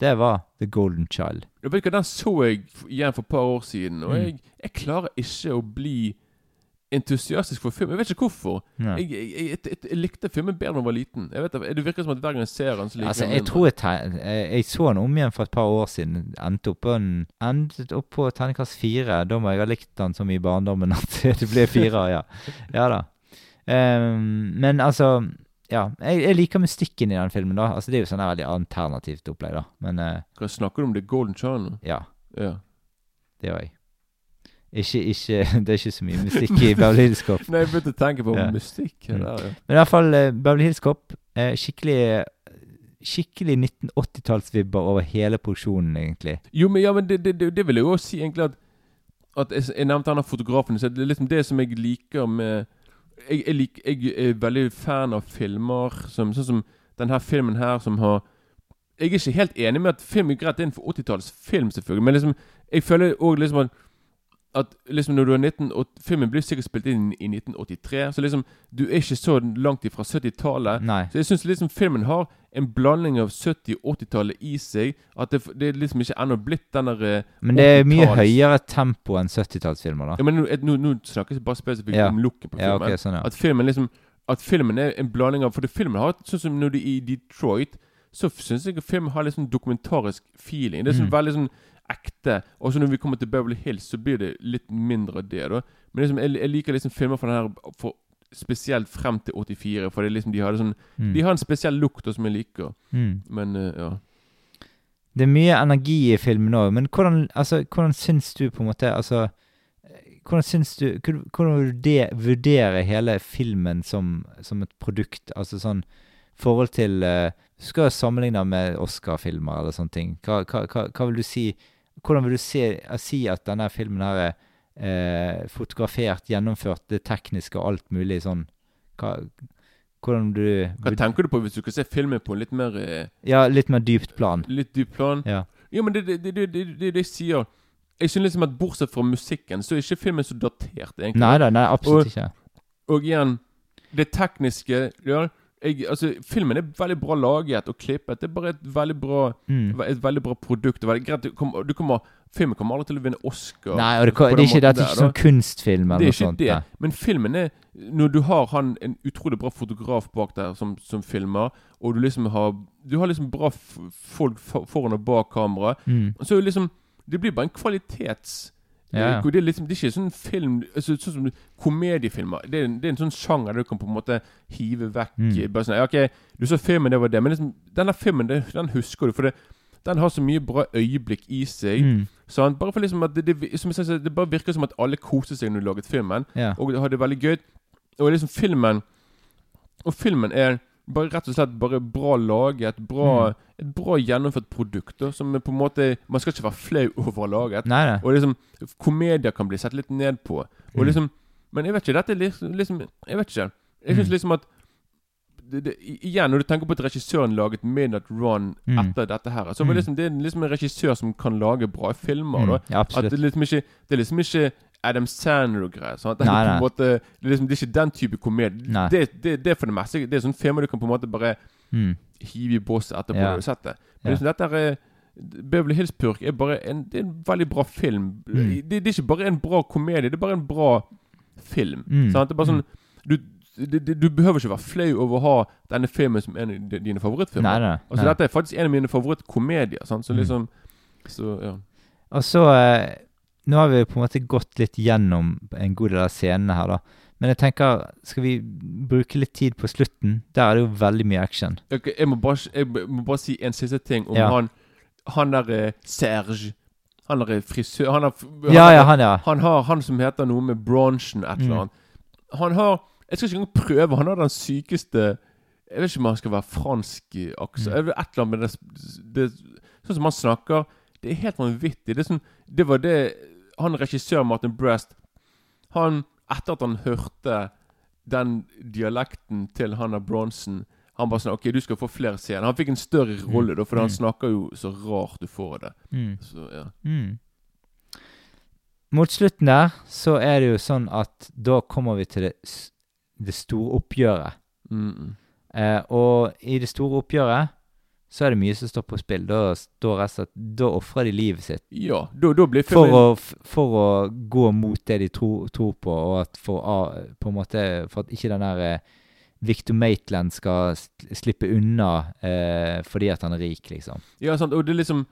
det var The Golden Child. Jeg vet ikke, Den så jeg igjen for et par år siden, og Mm. jeg, jeg klarer ikke å bli entusiastisk for film. Jeg vet ikke hvorfor. Jeg, jeg, jeg, jeg, likte filmen bedre da jeg var liten. Jeg vet, det- Det virker som at hver gang jeg ser den, så liker Altså, jeg den tror jeg så den om igjen for et par år siden. Endte opp på, en, endet opp på terningkast fire. Da må jeg ha likt den så mye i barndommen at det ble fire, ja. Ja da. Um, men altså Ja, jeg, jeg liker mystikken i den filmen, da. Altså, det er jo sånn veldig alternativt opplegg, da. Men uh, Hva snakker du om? The Golden Channel? ja, Ja. det gjør jeg. Ikke, ikke Det er ikke så mye mystikk i Beverly Hills Cop. Nei, jeg begynte å tenke på Ja. mystikk. Mm. Der, ja. Men i hvert fall uh, Beverly Hills Cop. uh, skikkelig Skikkelig 1980-tallsvibber over hele produksjonen, egentlig. Jo, men, ja, men det, det, det, det vil jeg jo også si egentlig at At jeg, jeg nevnte han av fotografen. Så det er liksom det som jeg liker med Jeg, jeg, lik, jeg er veldig fan av filmer som, sånn som denne filmen her, som har Jeg er ikke helt enig med at film er greit, det er en for 80-tallsfilm, selvfølgelig, men liksom Jeg føler òg liksom at at liksom når du er 19 og Filmen blir sikkert spilt inn i 1983, så liksom Du er ikke så langt ifra 70-tallet. Nei. Så jeg syns liksom filmen har en blanding av 70- og 80-tallet i seg. At det, det liksom ikke ennå blitt den der eh, Men det er mye høyere tempo enn 70-tallsfilmer, da. Ja, men nå, nå, snakker jeg bare spesifikt Ja. om looken på filmen. Ja, okay, ok, sånn, ja. At filmen liksom At filmen er en blanding av For det filmen har Sånn som når de er i Detroit, så syns jeg filmen har litt sånn dokumentarisk feeling. Det er sånn Mm. veldig sånn ekte. Og så når vi kommer til Beverly Hills, så blir det litt mindre det. da Men liksom, jeg, jeg liker liksom filmer fra den her for, spesielt frem til 84, for det liksom de hadde sånn Mm. De har en spesiell lukt som jeg liker. Mm. Men uh, ja. Det er mye energi i filmen òg, men hvordan, altså, hvordan syns du på en måte Altså Hvordan syns du Hvordan vurderer vil du vurdere hele filmen som, som et produkt? Altså sånn forhold til uh, skal sammenligne med Oscar-filmer eller sånne ting. Hva, hva, hva, hva vil du si Hvordan vil du se, eh, si at denne filmen her er eh, fotografert, gjennomført, det tekniske og alt mulig sånn hva, Hvordan du Hva tenker du på hvis du skal se filmen på litt mer eh, Ja, litt mer dypt plan. Litt dypt plan? Ja. Jo, men det er det, det, sier. Jeg synes liksom at bortsett fra musikken, så er ikke filmen så datert, egentlig. Nei da, nei, absolutt Og- ikke. Og igjen, det tekniske ja, jeg, altså, Filmen er veldig bra laget og klippet. Det er bare et veldig bra Mm. Et veldig bra produkt. Veldig, greit, du kommer, du kommer, filmen kommer aldri til å vinne Oscar. Nei, det, det, er ikke, det er ikke sånn kunstfilm Det eller er noe ikke sånt. det. Men filmen er Når du har han en utrolig bra fotograf bak der som, som filmer, og du liksom har Du har liksom bra folk foran og bak kamera, Mm. så er liksom Det blir bare en kvalitets... Ja, ja. Det, er liksom, det er ikke sånn film altså, Sånn som komediefilmer. Det er, det er en sånn sjanger der du kan på en måte hive vekk Mm. Bare sånn, ja, OK, du så filmen, det var det. Men liksom, denne filmen, det, den husker du. For det, den har så mye bra øyeblikk i seg. Mm. Sant? Bare for liksom at det, det, som jeg sa, det bare virker som at alle koste seg når de laget filmen. Ja. Og har det veldig gøy. Og liksom filmen Og filmen er bare rett og slett bare bra laget. Bra, Mm. Et bra gjennomført produkt. Da, som på en måte Man skal ikke være flau over laget. Nei, nei. Og liksom komedier kan bli sett litt ned på. Og Mm. liksom Men jeg vet ikke. Dette er liksom, liksom Jeg vet ikke. Jeg syns Mm. liksom at det, det, Igjen, når du tenker på at regissøren laget Midnight Run Mm. etter dette her, så Mm. liksom, det er liksom en regissør som kan lage bra filmer. Mm. Ja, At det, liksom ikke, det er liksom ikke Adam Sandler og greier. sant? Det, er på nei. måte, det, er liksom, det er ikke den type komedie. Det, det, det er for det meste Det er sånn filmer du kan på en måte bare Mm. hive i båset etterpå Ja. du har sett det. Men liksom, dette er Beverly Hills Purk er bare en, det er en veldig bra film. Mm. Det, det er ikke bare en bra komedie, det er bare en bra film. Mm. Sant? Det er bare sånn du, det, du behøver ikke være flau over å ha denne filmen som en av dine favorittfilmer. Nei, nei. Altså. Dette er faktisk en av mine favorittkomedier. Sant? Så Mm. liksom Så ja. Og så eh, Nå har vi på en måte gått litt gjennom en god del av scenene her, da. Men jeg tenker, skal vi bruke litt tid på slutten? Der er det jo veldig mye action. Ok, jeg, må bare, jeg må bare si en siste ting om Ja. han Han der eh, Serge. Han der eh, frisør Han, er, han, Ja, ja, han, ja. han har han som heter noe med bronchen et eller Mm. annet. Han har Jeg skal ikke engang prøve. Han har den sykeste Jeg vet ikke om han skal være fransk i aksent. Mm. Et eller annet med det, det Sånn som han snakker Det er helt vanvittig. Det sånn Det var det Han regissør Martin Brest Han Etter at han hørte den dialekten til Hannah Bronson Han bare sånn OK, du skal få flere scener. Han fikk en større rolle, da, fordi Mm. han snakker jo så rart du får det. Mm. Så ja. Mm. Mot slutten der så er det jo sånn at da kommer vi til det, det store oppgjøret. Mm -mm. Eh, og i det store oppgjøret så er det mye som står på spill. Da, står at da ofrer de livet sitt Ja, da, da blir for å, for å gå mot det de tro, tror på, og at for, på en måte, for at ikke den der eh, Victor Maitland skal slippe unna eh, fordi at han er rik, liksom. Ja, sant, og det er liksom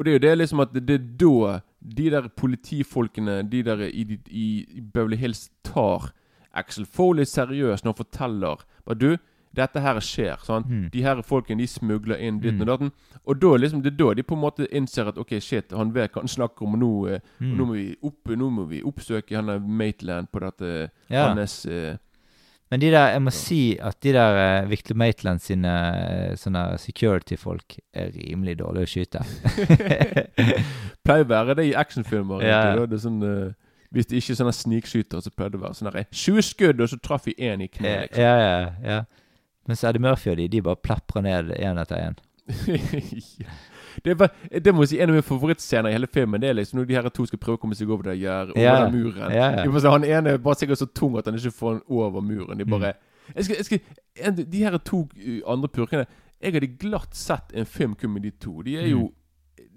Og det er jo det liksom at det, det er da de der politifolkene, de der i, i, i Beverly Hills, tar Axel Foley seriøst når han forteller Bare du, dette her skjer. sant? Mm. De her folkene de smugler inn ditt Mm. og datten. Og da liksom, det er da de på en måte innser at OK, shit, han vet hva han snakker om, og nå, eh, Mm. nå, må, vi opp, nå må vi oppsøke han der Maitland på dette Ja. hans eh, Men de der, jeg må si at de der uh, Victor Maitland sine uh, sånne security-folk er rimelig dårlige å skyte. Pleier å være det i actionfilmer. Ja. Det. Det sånn, uh, hvis det ikke er sånne snikskytere, så pleier det å være sånn der, 20 skudd, og så traff vi én i kneet. Liksom. ja, ja, ja. Mens Eddie Murphy og de, de bare plaprer ned én etter én. Det, bare, det må jeg si En av mine favorittscener i hele filmen Det er liksom når de her to skal prøve å komme seg over det gjerdet. Over Ja. den muren. Ja, ja. Si, han ene er bare sikkert så tung at han ikke får den over muren. De bare jeg skal, jeg skal, en, De her to uh, andre purkene Jeg hadde glatt sett en film kun med de to. De er jo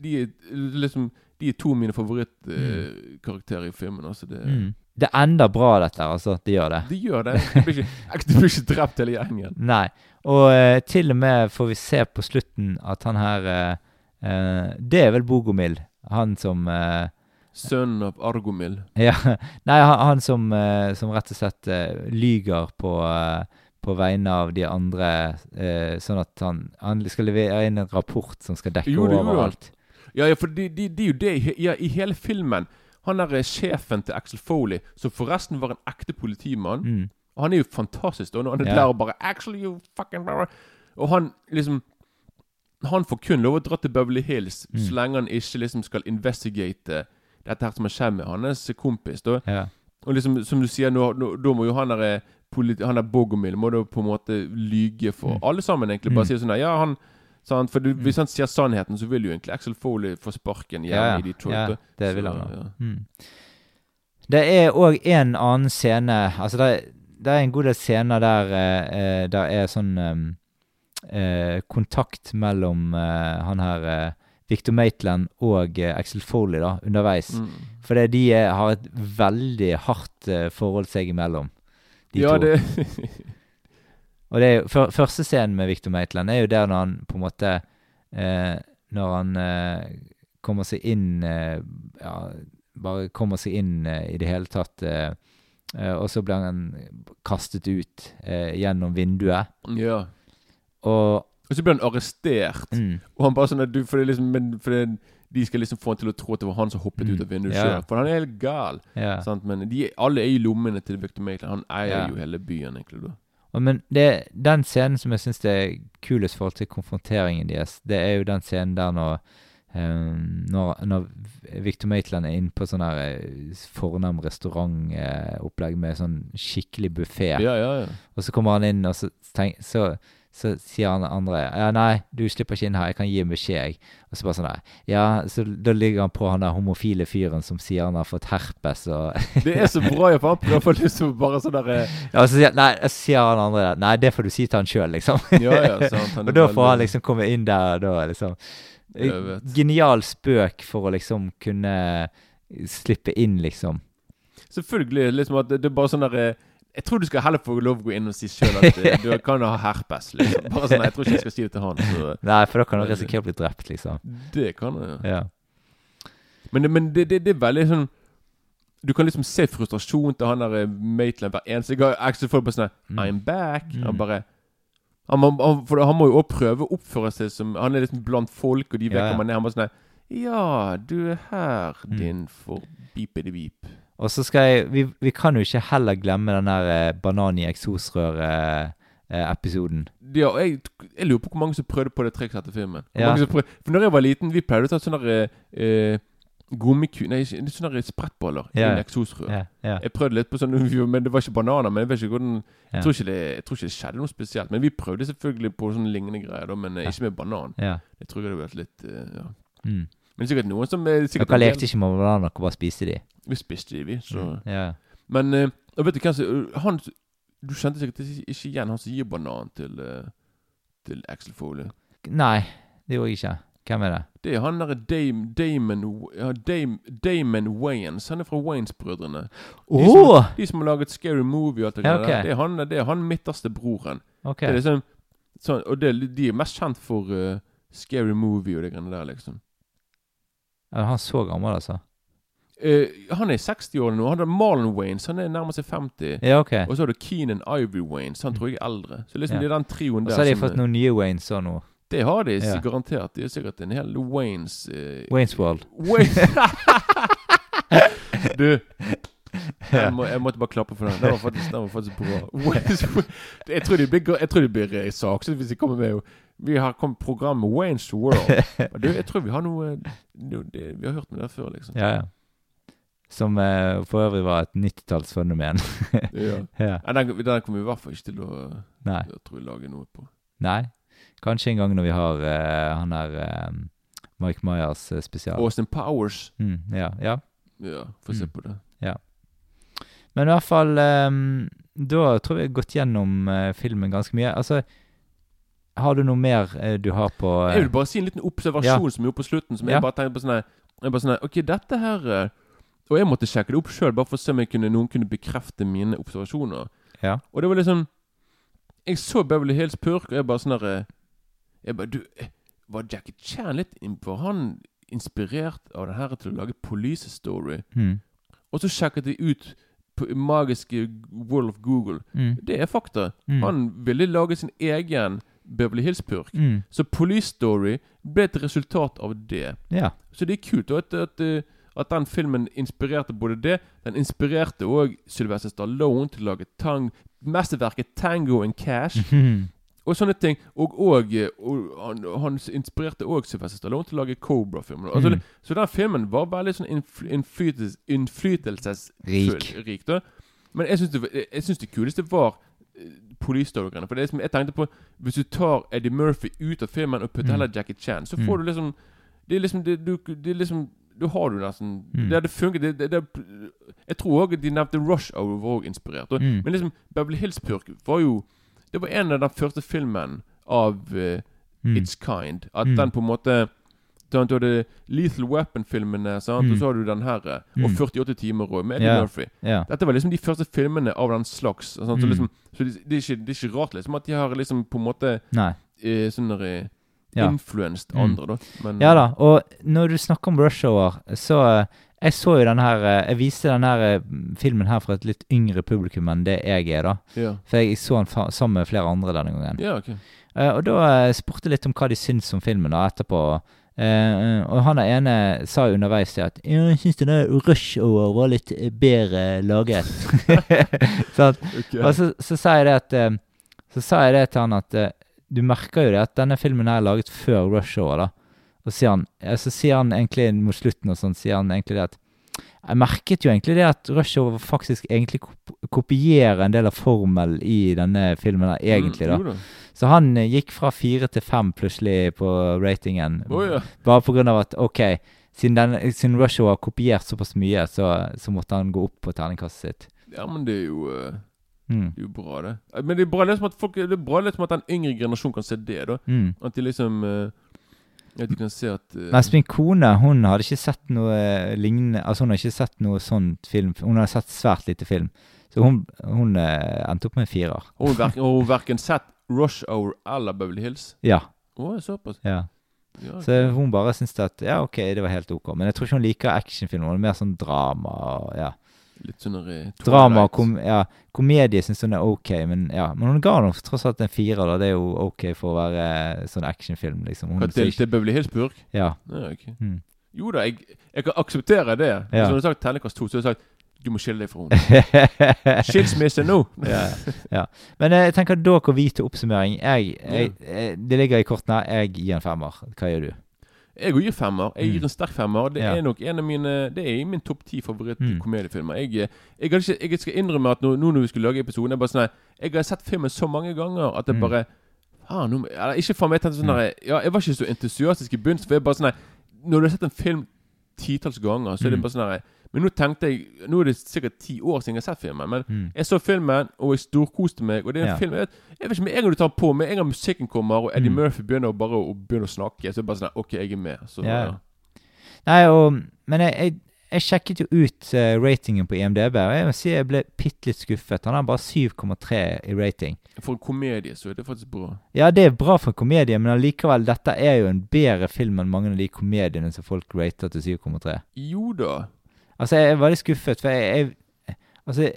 De er liksom De er to av mine favorittkarakterer i filmen. Altså det, Mm. Det ender bra, dette altså. Det gjør det. De gjør det. Du blir ikke, du blir ikke drept hele gjengen. Nei. Og eh, til og med får vi se på slutten at han her eh, eh, Det er vel Bogomil, han som eh, Sønnen av Argomil. Ja. Nei, han, han som, eh, som rett og slett eh, lyger på, på vegne av de andre, sånn at han, han skal levere inn en rapport som skal dekke Jo, det han. Ja, ja, for det de, de er jo det i ja, i hele filmen. Han er eh, sjefen til Axel Foley, som forresten var en ekte politimann. Mm. Og han er jo fantastisk. da, når han er Ja. der og bare Axel, you fucking blah, blah." Og han liksom Han får kun lov å dra til Beverly Hills Mm. så lenge han ikke liksom skal investigate dette her som har skjedd med hans kompis. da Ja. Og liksom, som du sier, nå, nå, da må jo han der eh, Han der Bogomil må da på en måte lyge for Mm. alle sammen, egentlig. Bare Mm. si sånn her, Ja, han sant? For du, Hvis han sier sannheten, så vil jo egentlig Axel Foley få sparken Ja, hjemme ja. i Detroit. Ja, det vil han Så, ja. Mm. Det er òg en annen scene Altså, det, det er en god del scener der eh, det der er sånn eh, kontakt mellom eh, han her eh, Victor Maitland og eh, Axel Foley da, underveis. Mm. Fordi de eh, har et veldig hardt eh, forhold seg imellom, de ja, to. det Og det er jo, for, første scenen med Victor Maitland er jo der når han på en måte eh, Når han eh, kommer seg inn eh, Ja, bare kommer seg inn eh, i det hele tatt. Eh, eh, og så blir han kastet ut gjennom vinduet. Ja. Og Og så blir han arrestert. mm, Og han bare sånn at du, for det liksom, men, for det, De skal liksom få han til å tro at det var han som hoppet Mm. ut av vinduet Ja. sjøl. For han er helt gal. Ja. Sant? Men de, alle er i lommene til Victor Maitland. Han eier Ja. jo hele byen, egentlig. da men det, den scenen som jeg syns er kulest i forhold til konfronteringen deres, det er jo den scenen der når um, når, når Victor Maitland er inne på sånn her eh, fornem restaurantopplegg med sånn skikkelig buffé, Ja, ja, ja. og så kommer han inn, og så, tenk, så, så sier han andre Ja, nei, du slipper ikke inn her, jeg kan gi en beskjed, jeg. Og så bare sånn der Ja, så da ligger han på han der homofile fyren som sier han har fått herpes, og Det er så bra, jeg, for han får lyst til bare sånn der eh, Ja, så sier, nei, så sier han andre der Nei, det får du si til han sjøl, liksom. Ja, ja, sant. Og da får han liksom komme inn der, da liksom Genial spøk for å liksom kunne slippe inn, liksom. Selvfølgelig. liksom at det, det er bare sånn der eh, Jeg tror du skal heller få lov å gå inn og si sjøl at eh, du kan ha herpes. liksom Bare sånn, Jeg tror ikke jeg skal si det til han. Så Nei, for da kan du risikere å bli drept, liksom. det kan du, Ja. Ja. Men, men det, det, det er veldig sånn Du kan liksom se frustrasjon til han der eh, Maitland hver eneste gang. Axel får bare sånn Mm. I'm back. Mm. Han bare han, han, for han må jo også prøve å oppføre seg som Han er liksom blant folk, og de vet Ja, ja. man er. Han bare sånn Ja, du er her, Mm. din for beepity-beep. Og så skal jeg vi, vi kan jo ikke heller glemme den der eh, banan i eksosrøret-episoden. Ja, og jeg, jeg lurer på hvor mange som prøvde på det trikset etter filmen. Ja. for når jeg var liten, vi pleide å ta sånne eh, gummiku... Nei, sånne sprettballer Ja. i eksosrør. ja, ja, Jeg prøvde litt på sånn, men det var ikke bananer. Men jeg ikke hvordan Ja. jeg, tror ikke det, jeg tror ikke det skjedde noe spesielt. Men vi prøvde selvfølgelig på sånne lignende greier, da, men eh, Ja. ikke med banan. ja. Jeg tror det hadde vært litt eh, ja. Mm. Men det er sikkert noen som er sikkert Dere lekte ikke med bananer, dere bare spiste de. Vi spiste de, vi. Så. Ja. Men uh, og vet du hvem som Han Du kjente sikkert ikke igjen han som gir banan til, uh, til Axel Foley. Nei. det gjorde jeg ikke. Hvem er det? Det er han derre Dame, Damon, ja, Dame, Damon Wayans. Han er fra Wayans-brødrene. De som- De som har laget Scary Movie og alt det Ja, der. ok. Det er han, det er han midterste broren. Ok. Det er liksom sånn, Og det, de er mest kjent for uh, Scary Movie og det greiene der, liksom. Er han så gammel, altså? Uh, han er i 60-årene nå. Han er Marlon Waynes. Han er nærmer seg 50. Ja, ok. Og så har du Keenan Ivory Waynes. Han tror jeg er eldre. Så liksom Ja. det er den trioen Og så har de fått noen nye Waynes òg nå. Det har de Ja. garantert. De er sikkert en hel Waynes uh, Waynes World. Waynes Du jeg, må, jeg måtte bare klappe for den. Den var faktisk, den var faktisk bra. Waynes, jeg tror de blir, jeg tror de blir eh, saksøkt hvis de kommer med Vi har kommet programmet Waynes World. Du, jeg tror vi har noe, noe det, Vi har hørt om det før, liksom. Ja, ja. Som eh, for øvrig var et 90-tallsfenomen. Ja. ja. Den, den kommer vi i hvert fall ikke til å Nei. jeg tror jeg, lager noe på. Nei. Kanskje en gang når vi har eh, han der eh, Mike Myers eh, spesial. Austin Powers. Mm, ja, ja. Ja, få se Mm. på det. Men i hvert fall ehm, Da tror jeg vi har gått gjennom eh, filmen ganske mye. Altså Har du noe mer eh, du har på eh, Jeg vil bare si en liten observasjon som er gjorde på slutten. Som Ja. jeg bare tenkte på sånn her jeg bare sånn her, Ok, dette her eh, Og jeg måtte sjekke det opp sjøl, bare for å se om jeg kunne, noen kunne bekrefte mine observasjoner. Ja. Og det var liksom Jeg så Beverly Hills Purk, og jeg bare sånn her eh, Jeg bare Du, eh, var Jackie Chan litt inn- Var han inspirert av det her til å lage Police Story? mm, Og så sjekket jeg ut på magiske World of Google. mm, Det er fakta. mm, Han ville lage sin egen Beverly Hills-purk. mm, Så Police Story ble et resultat av det. Ja. Så det er kult at, at, eh, at den filmen inspirerte både det Den inspirerte òg Sylvester Stallone til å lage tang, mesterverket Tango and Cash. Mhm. Og sånne ting. Og, og, eh, og han, han inspirerte òg Sylvester Stallone til å lage Cobra-filmer. Altså, Mm. Så den filmen var veldig sånn innfly, innflytelses, innflytelsesrik. Rik. da. Men jeg syns det, jeg synes det kuleste var Police Story-greiene. For det er som jeg tenkte på Hvis du tar Eddie Murphy ut av filmen og putter Mm. heller Jackie Chan, så Mm. får du liksom Det er liksom det, du, det er liksom Da har du nesten Mm. Det hadde funket. Det, det, det, jeg tror òg de nevnte Rush Hour var også inspirert. Og, Mm. Men liksom Beverly Hills Purk var jo Det var en av den første filmen av uh, Mm. It's Kind. At Mm. den på en måte sånn, Du hadde Lethal Weapon-filmene, sant? Mm. og så har du den her. eh, Og Mm. 48 timer òg, med Eddie yeah. Murphy. Yeah. Dette var liksom de første filmene av den slags. Sant? Så, Mm. liksom, så det, det, er ikke, det er ikke rart liksom at de har liksom på en måte eh, sånn der, eh, Ja. influenced Mm. andre, da. Men, Ja da. Og når du snakker om Rush Hour, så eh, Jeg så jo den her Jeg viste den her filmen her for et litt yngre publikum enn det jeg er, da. Yeah. For jeg så den sammen med flere andre denne gangen. ja ok. uh, og da spurte jeg litt om hva de syns om filmen da etterpå. Eh, og han er ene sa underveis det at jeg syns denne rush over var litt bedre laget. sånn. okay. Og så, så sa jeg det at eh, Så sa jeg det til han at eh, du merker jo det at denne filmen er laget før rush over. da. Og så sier han, ja, så sier han egentlig mot slutten og sånn, sier han egentlig det at Jeg merket jo egentlig det at Rush Hour faktisk egentlig kop kopierer en del av formelen i denne filmen her, egentlig, da. Mm, Så han eh, gikk fra fire til fem plutselig på ratingen. Oh, ja. Bare av at OK, siden, den, siden Rush har kopiert såpass mye, så, så måtte han gå opp på terningkastet sitt. ja, men det er jo uh, Mm. Det er jo bra, det. Eh, Men det er bra liksom at folk Det er bra liksom at den yngre generasjonen kan se det, da. Mm. At de liksom uh, At de kan se at uh, Mens min kone hun hadde ikke sett noe lignende Altså hun har ikke sett noe sånt film. Hun har sett svært lite film. Så hun, hun eh, endte opp med en firer. Og hun verken, sett Rush Hour eller Beverly Hills? Ja. Oh, såpass. ja. Ja, Så hun bare syntes at ja, ok, det var helt ok. Men jeg tror ikke hun liker actionfilmer. Hun er mer sånn drama og ja. Litt sånn eh, Drama kom, ja, komedie syns hun er ok, men ja. Men hun ga nok tross alt en firer, da. Det er jo ok for å være eh, sånn actionfilm, liksom. Hun, Delte Beverly Hills Purk? ja. Ja, okay. Mm. Jo da, jeg, jeg kan akseptere det. Hvis hun hadde sagt terningkast to, så hadde jeg sagt du må skille deg fra henne. Skilsmisse nå! ja, ja. Men eh, jeg tenker går vi til oppsummering. Jeg, jeg, eh, det ligger i kortene. Jeg gir en femmer. Hva gjør du? Jeg gir femmer. Jeg gir Mm. en sterk femmer. Det Ja. er nok en av mine Det er i min topp ti Mm. favoritt-komediefilmer. Jeg, eh, jeg, jeg skal innrømme at nå, nå når vi skulle lage episoden Jeg bare sånn Jeg har sett filmen så mange ganger at jeg Mm. bare ah, nå, eller, Ikke for meg jeg sånn her, Ja, jeg var ikke så entusiastisk i begynnelsen. For jeg bare sånn Når du har sett en film titalls ganger, så er det Mm. bare sånn her Men nå tenkte jeg Nå er det sikkert ti år siden jeg har sett filmen. Men Mm. jeg så filmen, og jeg storkoste meg. Og det er en Ja. film jeg, jeg vet ikke, Med en gang du tar på, med en gang musikken kommer, og Eddie Mm. Murphy begynner å bare å begynne å snakke, så er det bare sånn OK, jeg er med. Så, Ja. ja. Nei, og, men jeg, jeg, jeg sjekket jo ut uh, ratingen på IMDb, og jeg må si jeg ble bitte litt skuffet. Han har bare 7,3 i rating. For en komedie så er det faktisk bra. Ja, det er bra for en komedie, men allikevel, dette er jo en bedre film enn mange av de komediene som folk rater til 7,3. Jo da. Altså, jeg er veldig skuffet, for jeg, jeg Altså,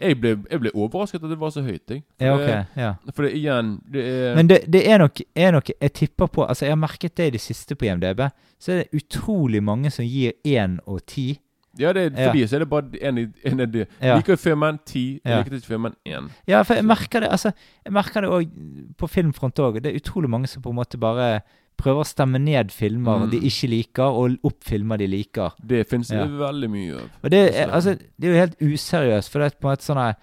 Jeg ble, jeg ble overrasket at det var så høyt, jeg. For ja, okay, ok. Ja. For det igjen det er, Men det, det er, nok, er nok Jeg tipper på Altså, jeg har merket det i det siste på IMDb. Så er det utrolig mange som gir 1 og 10. Ja, det, for Ja. de så er det bare én av de. Ja. Liker filmen ti, Ja. liker ikke filmen én. Ja, for jeg merker det Altså, jeg merker det òg på filmfront òg. Det er utrolig mange som på en måte bare prøver å stemme ned filmer Mm. de ikke liker, og opp filmer de liker. Det finnes Ja. det veldig mye av. Og det, er, altså, det er jo helt useriøst, for det er på en måte sånn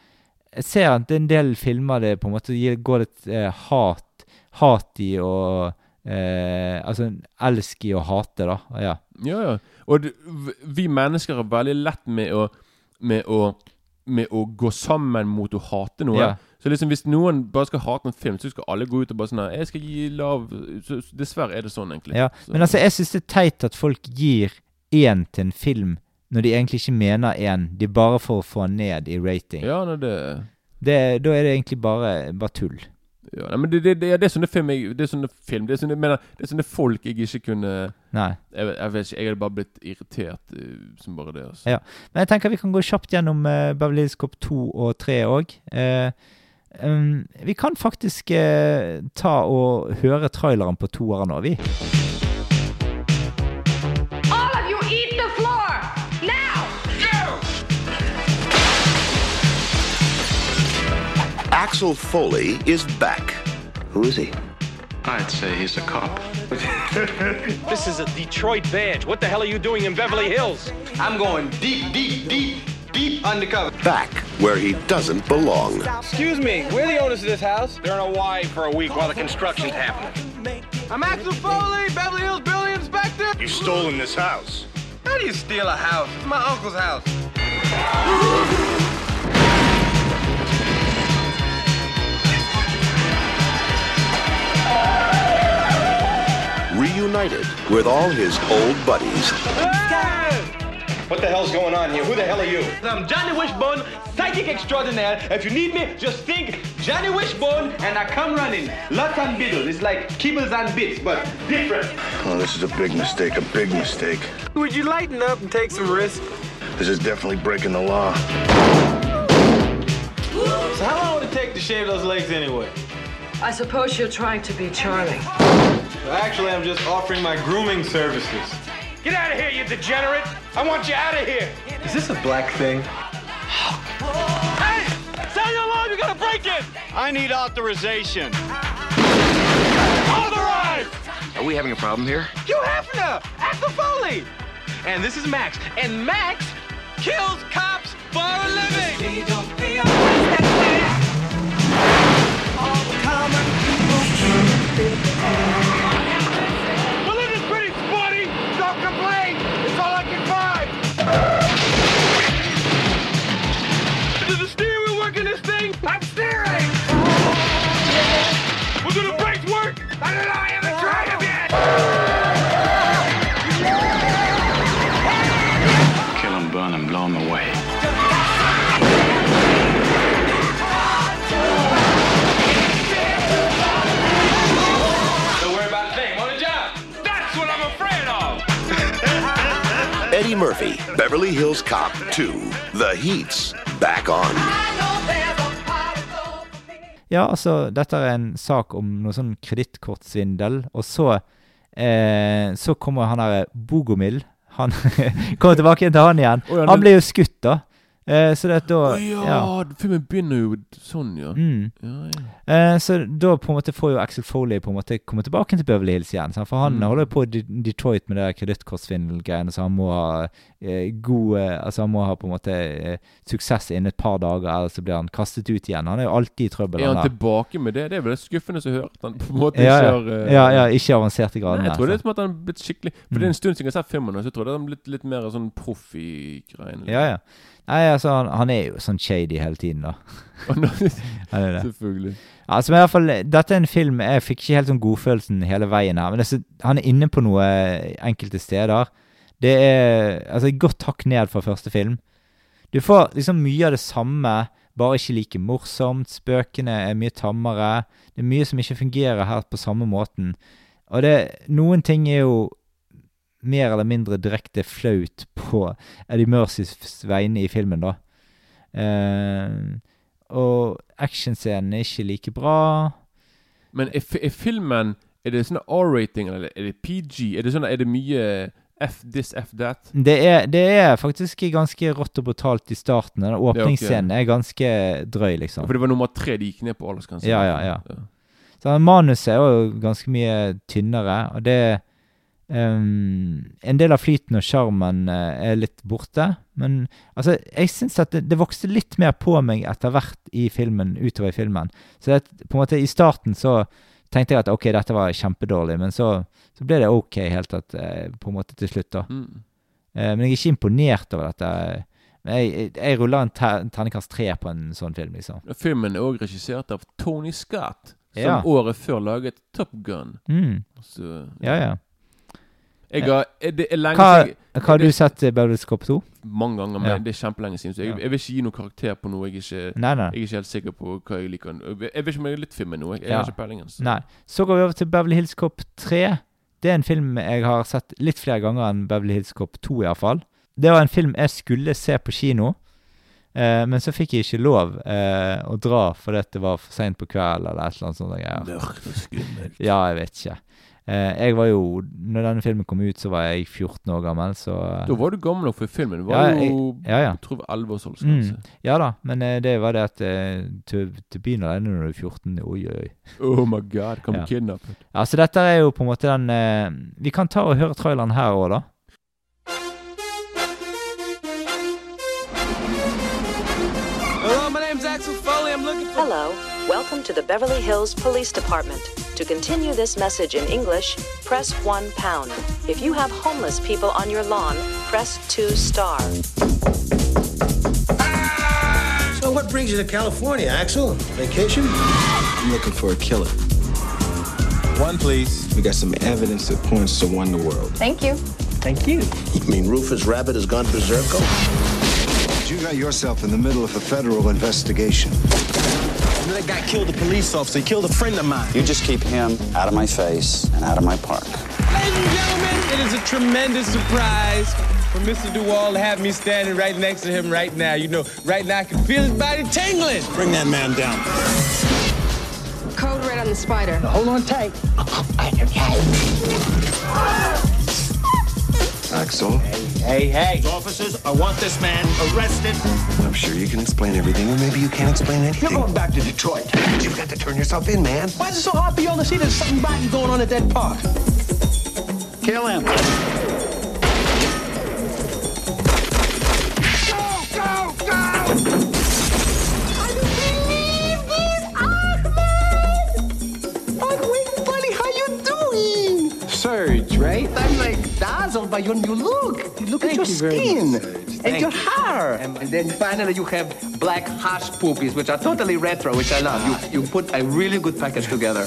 Jeg ser at det er en del filmer det på en måte går litt eh, hat, hat i og eh, Altså elsk i å hate, da. Ja. Ja, ja. Og det, vi mennesker er veldig lett med å, med å med å gå sammen mot å hate noe. Ja. Så liksom hvis noen bare skal hate en film, så skal alle gå ut og bare sånn 'Jeg skal gi lav så, Dessverre er det sånn, egentlig. ja. Men altså, jeg syns det er teit at folk gir én til en film når de egentlig ikke mener én. De bare for å få ned i rating. Ja, nei, det Det, da er det egentlig bare, bare tull. Ja, nei, men det, det, det, det er sånne film jeg, Det er sånne film Det er sånne, mener, det er sånne folk jeg ikke kunne Nei. Jeg, jeg vet ikke, jeg hadde bare blitt irritert uh, som bare det. Altså. Ja. Men jeg tenker vi kan gå kjapt gjennom uh, Beverly Hills Cop 2 og 3 òg. vi kan faktisk uh, ta og høre traileren på toeren nå, vi. Axel Foley is back. Who is he? I'd say he's a cop. This is a Detroit badge. What the hell are you doing in Beverly Hills? I'm going deep, deep, deep, deep undercover. Back where he doesn't belong. Excuse me, we're the owners of this house. They're in Hawaii for a week while the construction's happening. I'm Axel Foley, Beverly Hills Building Inspector. You stolen this house. How do you steal a house? It's my uncle's house. Reunited with all his old buddies. What the hell's going on here? Who the hell are you? I'm Johnny Wishbone, psychic extraordinaire. If you need me, just think Johnny Wishbone, and I come running. Lots and biddles. It's like kibbles and bits, but different. Oh, this is a big mistake, a big mistake. Would you lighten up and take some risks? This is definitely breaking the law. So how long would it take to shave those legs anyway? I suppose you're trying to be charming. Actually, I'm just offering my grooming services. Get out of here, you degenerate! I want you out of here! Is this a black thing? Hey! Sound your alarm! You gotta break in! I need authorization. Authorized! Are we having a problem here? Hugh Hefner, Axel Foley. And this is Max. And Max kills cops for a living. I can find. Does the steering work in this thing? I'm steering. We'll don't know, Murphy, Beverly Hills Cop 2. The Heat's back on. Ja, altså, dette er en sak om noe sånn kredittkortsvindel, og så eh, Så kommer han derre Bogomil. Han kommer tilbake igjen til han igjen. Han blir jo skutt, da. Eh, så det at da oh, ja, ja. filmen begynner jo sånn, ja. Mm. ja, ja. Eh, så da på en måte får jo Axel Foley på en måte komme tilbake til Beverly Hills igjen. sant? For han Mm. holder jo på i Detroit med det kredittkortsvindelgreiene, så han må ha eh, god eh, Altså han må ha på en måte eh, suksess innen et par dager, ellers så blir han kastet ut igjen. Han er jo alltid i trøbbel. Er han der. tilbake med det? Det er vel det skuffende som hørt han på en måte ja, ikke har eh, ja, ja, ikke avansert i gradene. Nei, jeg tror det er som at han blitt skikkelig For Mm. det er en stund siden jeg har sett filmen, så jeg tror det er blitt litt mer sånn proff i greiene. Ja, ja. Nei, altså, han, han er jo sånn shady hele tiden, da. Han er det. Selvfølgelig. Altså, men i hvert fall, Dette er en film Jeg fikk ikke helt sånn godfølelsen hele veien her. Men det, er så- han er inne på noe eh, enkelte steder. Det er altså godt hakk ned fra første film. Du får liksom mye av det samme, bare ikke like morsomt. Spøkene er mye tammere. Det er mye som ikke fungerer her på samme måten. Og det, noen ting er jo mer eller mindre direkte flaut på Eddie Mercys vegne i filmen, da. Uh, og actionscenen er ikke like bra. Men er, er filmen Er det sånn R-rating, eller er det PG? Er det sånn Er det mye F this, F that? Det er, det er faktisk ganske rått og brutalt i starten. Den åpningsscenen er ganske drøy, liksom. Ja, For det var nummer tre de gikk ned på aldersgrensen. Ja, ja, ja. Så manuset er jo ganske mye tynnere, og det ehm, En del av flyten og sjarmen uh, er litt borte. Men altså, jeg syns at det, det vokste litt mer på meg etter hvert i filmen, utover i filmen. Så det, på en måte i starten så tenkte jeg at ok, dette var kjempedårlig, men så, så ble det ok helt at, uh, på en måte til slutt, da. Mm. Uh, men jeg er ikke imponert over dette. Jeg, jeg, jeg ruller en ter- terningkast tre på en sånn film, liksom. Filmen er òg regissert av Tony Scott, som Ja. året før laget Top Gun. Mm. Så Ja, ja. Jeg har er Det er lenge Hva, siden hva har du sett Hills Cop 2? Mange ganger, men Ja. det er kjempelenge siden. Så jeg, jeg vil ikke gi noen karakter på noe jeg ikke Nei, nei. Jeg er ikke helt sikker på hva jeg liker. Jeg vet ikke om jeg er litt film med noe. jeg Ja. har ikke peiling. Så. Nei. Så går vi over til Beverly Hills Cop 3. Det er en film jeg har sett litt flere ganger enn Beverly Hills Cop 2, iallfall. Det var en film jeg skulle se på kino, eh, men så fikk jeg ikke lov eh, å dra fordi det var for seint på kveld eller et eller annet sånt. Mørkt og skummelt. Ja, jeg vet ikke. Eh, jeg var jo Når denne filmen kom ut, så var jeg 14 år gammel, så Da var du gammel nok for filmen. Det Ja, var jeg- jo ja, ja. Tror det var 11 års aldersgrense. Mm. Ja da, men eh, det var det at eh, til, til byen alene når du er 14 Oi, oi, oi. Oh my god, kan bli Ja. kidnappet. Ja, så dette er jo på en måte den eh, Vi kan ta og høre traileren her òg, da. Hello, my name's Axel Foley. I'm looking for. Hello. Welcome to the Beverly Hills Police Department. To continue this message in English, press 1 pound. If you have homeless people on your lawn, press 2 star. So what brings you to California, Axel? Vacation? I'm looking for a killer. One, please. We got some evidence that points to one the world. Thank you. Thank you. You mean Rufus Rabbit has gone berserko? You got yourself in the middle of a federal investigation. That guy killed a police officer. He killed a friend of mine. You just keep him out of my face and out of my park. Ladies and gentlemen, it is a tremendous surprise for Mr. Duwall to have me standing right next to him right now. You know, right now I can feel his body tingling. Bring that man down. Code red on the spider. Now hold on tight. Axel, Hey, hey. hey. Officers, I want this man arrested. I'm sure you can explain everything, or maybe you can't explain anything. You're going back to Detroit. You've got to turn yourself in, man. Why is it so hard for y'all to see there's something rotten going on at that park? Kill him. Wait, buddy, how you doing? Surge, right? I'm like dazzled by your new look. Look at your you skin and Thank your you. hair. And, then finally you have black hash poopies, which are totally retro, which I love. You, you put a really good package together.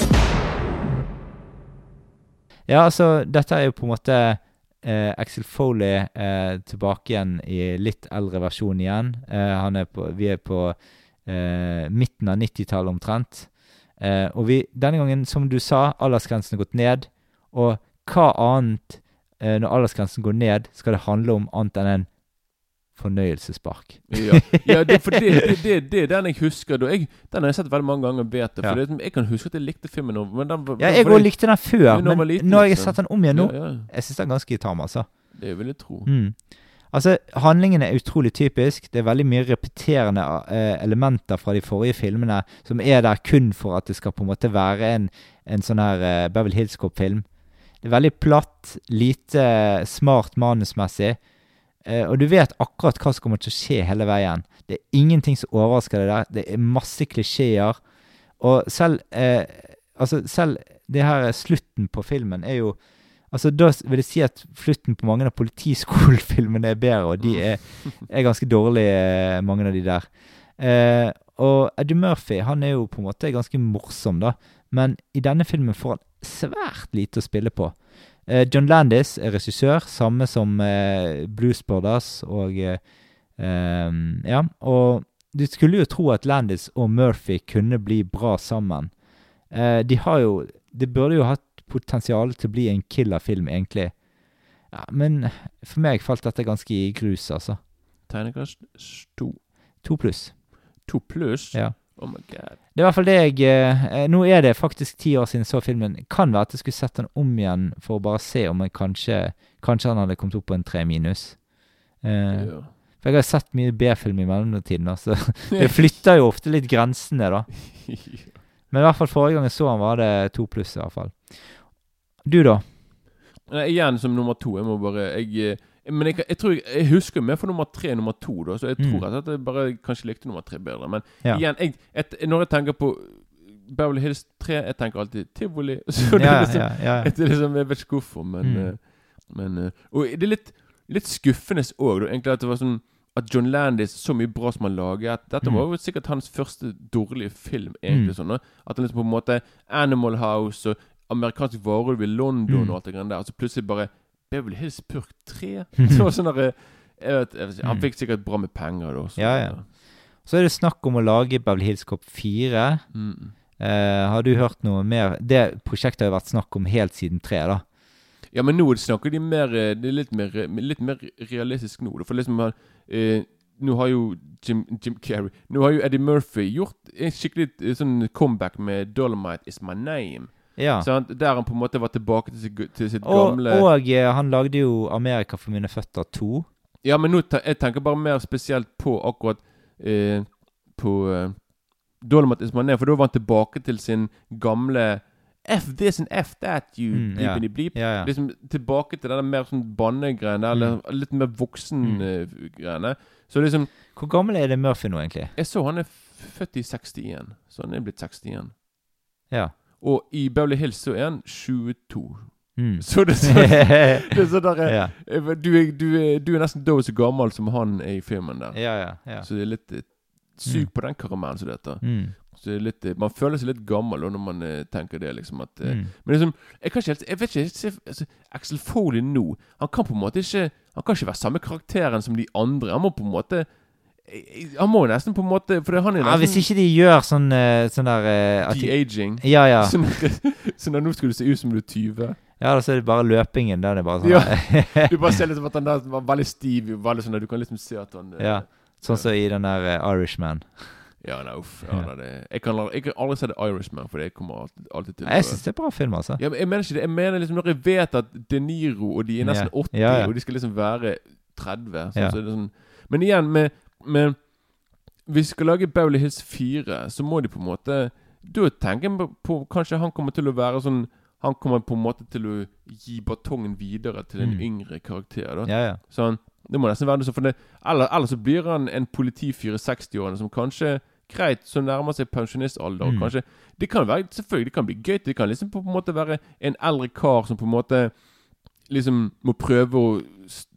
Ja, altså, dette er jo på en måte eh, Axel Foley eh, tilbake igjen i litt eldre versjon igjen. Eh, han er på, vi er på eh, midten av 90-tallet omtrent. Eh, og vi, denne gangen, som du sa, aldersgrensen er gått ned. Og hva annet, når aldersgrensen går ned, skal det handle om annet enn en fornøyelsespark? Ja, ja det, for det, det, det, det er den jeg husker. Da. Jeg, den har jeg sett veldig mange ganger. Det, for Ja. jeg kan huske at jeg likte filmen. Men den, den, Ja, jeg òg likte den før, når men liten, når jeg har liksom. sett den om igjen nå, Ja, ja. jeg syns den er ganske tam, altså. Det vil jeg tro. Mm. Altså, handlingen er utrolig typisk. Det er veldig mye repeterende uh, elementer fra de forrige filmene som er der kun for at det skal på en måte være en, en sånn her uh, Beverly Hills Cop-film. Det er veldig platt, lite smart manusmessig. Eh, og du vet akkurat hva som kommer til å skje hele veien. Det er ingenting som overrasker deg der. Det er masse klisjeer. Og selv eh, Altså, selv det her slutten på filmen er jo Altså, Da vil jeg si at slutten på mange av politiskolefilmene er bedre, og de er, er ganske dårlige, mange av de der. Eh, og Eddie Murphy han er jo på en måte ganske morsom, da, men i denne filmen får han svært lite å spille på. Uh, John Landis er regissør, samme som uh, Blues Brothers og um, Ja, og du skulle jo tro at Landis og Murphy kunne bli bra sammen. De har jo Det burde jo hatt potensial til å bli en killerfilm, egentlig. Ja, men for meg falt dette ganske i grus, altså. Tegnekast to. To pluss. To pluss? Ja. Oh my god. Det er i hvert fall det jeg eh, Nå er det faktisk ti år siden jeg så filmen. Kan være at jeg skulle sett den om igjen for å bare se om jeg kanskje Kanskje han hadde kommet opp på en tre minus. Eh, Ja. For jeg har sett mye B-film i mellomtiden, så det flytter jo ofte litt grensene, da. Men i hvert fall forrige gang jeg så han, var det to pluss, i hvert fall. Du, da? Nei, igjen som nummer to. Jeg må bare jeg, eh, Men jeg, jeg tror jeg, jeg husker mer for nummer tre og nummer to, da, så jeg tror Mm. tror at jeg bare kanskje likte nummer tre bedre. Men Ja. igjen, jeg, et, når jeg tenker på Beverly Hills 3, jeg tenker alltid tivoli. Så det er liksom, ja, ja. Liksom Jeg vet ikke hvorfor, men, Mm. eh, men eh, Og det er litt, litt skuffende òg, egentlig, at det var sånn at John Landis, så mye bra som han laget Dette Mm. var jo sikkert hans første dårlige film, egentlig. Mm. sånn. At han liksom på en måte Animal House og amerikansk varulv i London Mm. og alt det greiene der. Og så plutselig bare Beverly Hills Purk 3. Det var sånn der, jeg vet, jeg vet Han Mm. fikk sikkert bra med penger da. så- Ja, ja. Så er det snakk om å lage Beverly Hills Cop 4. Mm. Eh, har du hørt noe mer? Det prosjektet har jo vært snakk om helt siden 3, da. Ja, men nå snakker de mer eh, Det er litt mer, litt mer realistisk nå. For liksom eh, Nå har jo Jim, Jim Carrey Nå har jo Eddie Murphy gjort en skikkelig eh, sånn comeback med 'Dolomite Is My Name'. Ja. Sant? Der han på en måte var tilbake til, sitt- til sitt Og, gamle og eh, han lagde jo 'Amerika for mine føtter 2'. Ja, men nå jeg tenker bare mer spesielt på akkurat eh, På eh, Dolomite Mané, for da var han tilbake til sin gamle F this and F that, you Mm, ja. bleep. Ja, ja. Liksom tilbake til den mer sånn bannegreiene, eller litt mer voksen-greiene. Så liksom Hvor gammel er det Murphy nå, egentlig? Jeg så han er født i 61, så han er blitt 61. Ja. Og i Beverly Hills så er han 22. Mm. Så det, så, det er sånn der Ja. eh, du, er, du, er, du er nesten dobbelt så gammel som han er i filmen der. Ja, ja, ja. Så det er litt eh, sug på den karamellen som det heter. Mm. Så det er litt, eh, man føler seg litt gammel når man eh, tenker det, liksom. At, eh, Mm. Men liksom Jeg kan ikke helt Jeg vet ikke altså, Axel Foley nå Han kan på en måte ikke Han kan ikke være samme karakteren som de andre. Han må på en måte eh, Han må jo nesten på en måte For han er Ja, hvis ikke de gjør sånn, eh, sånn der eh, de- de-aging. Ja, ja. Sånn, så når nå skulle du se ut som du er 20. Ja, da så er det bare løpingen. Den er bare sånn Ja. Du bare ser liksom at han der var veldig stiv. Veldig sånn at Du kan liksom se at han eh, Ja. Sånn som i den der Irishman. Ja, nei, uff. Ja, nei, det, jeg, kan, jeg kan aldri se The Irishman, for det kommer alltid, alltid til Jeg å- syns det er bra film, altså. Ja, men jeg mener ikke det. Jeg mener liksom Når jeg vet at De Niro og de er nesten Ja. 80, Ja, ja. og de skal liksom være 30 sånn, så er det sånn. Men igjen, med, med Hvis vi skal lage Beverly Hills 4, så må de på en måte Da tenker jeg på, på Kanskje han kommer til å være sånn Han kommer på en måte til å gi batongen videre til en Mm. yngre karakter. da Ja, ja. Sånn, Det må nesten være noe sånn. For det, eller, eller så blir han en politifyr i 60-årene som kanskje Greit, så nærmer seg pensjonistalder. Mm. Kanskje Det kan være selvfølgelig det kan bli gøy. Det kan liksom på en måte være en eldre kar som på en måte liksom må prøve å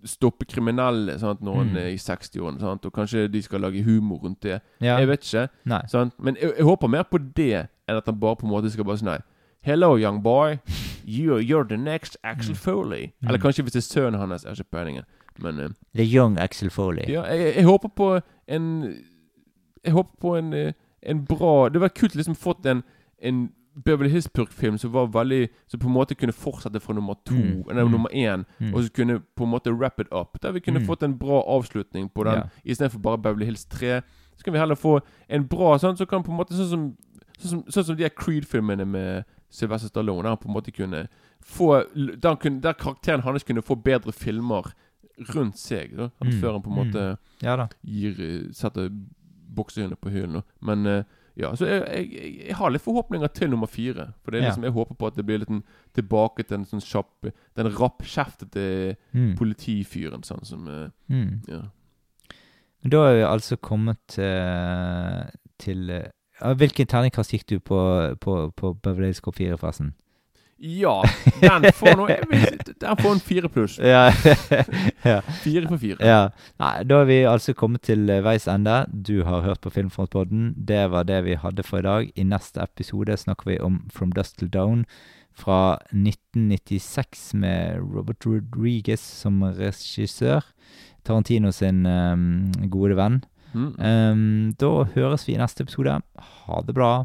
stoppe kriminelle sant, når han Mm. er i 60-årene. Og kanskje de skal lage humor rundt det. Ja. Jeg vet ikke. Sant? Men jeg, jeg håper mer på det enn at han bare på en måte skal bare sånn Nei. Hello, young boy. You're, you're the next Axel Foley. Mm. Eller kanskje hvis det er sønnen hans. Jeg har ikke peiling. Men uh, The Young Axel Foley. ja, jeg, jeg håper på en Jeg håper på en, eh, en bra Det var kult liksom fått en, en Beverly Hills-purk-film som var veldig Som på en måte kunne fortsette fra nummer to Mm. Eller Mm. nummer én, Mm. og så kunne på en måte wrap it up. Der vi kunne Mm. fått en bra avslutning på den, yeah. istedenfor bare Beverly Hills 3. Så kan vi heller få en bra sånn så kan på en måte Sånn som, sånn som, sånn som de her Creed-filmene med Sylvester Stallone. Der han på en måte kunne få Der, kunne, der karakteren hans kunne få bedre filmer rundt seg, da. Mm, Før han på en mm. måte Ja da. gir setter boksehundene på hyllen. Men eh, ja, så jeg, jeg, jeg, har litt forhåpninger til nummer fire. For det er Ja. liksom, jeg håper på at det blir litt en, tilbake til en sånn kjapp Den rappkjeftete Mm. politifyren, sånn som eh, Mm. Ja. Men Da er vi altså kommet uh, til uh, Hvilken terningkast gikk du på, på, på Beverly Hills Cop 4, forresten? Ja, den får nå Den får en fire pluss. Ja. ja. Fire for fire. Ja. Nei, da er vi altså kommet til eh, veis ende. Du har hørt på Filmfrontpodden. Det var det vi hadde for i dag. I neste episode snakker vi om From Dust Till Down fra 1996 med Robert Rodriguez som regissør. Tarantino sin um, gode venn. Mm. Um, da høres vi i neste episode. Ha det bra.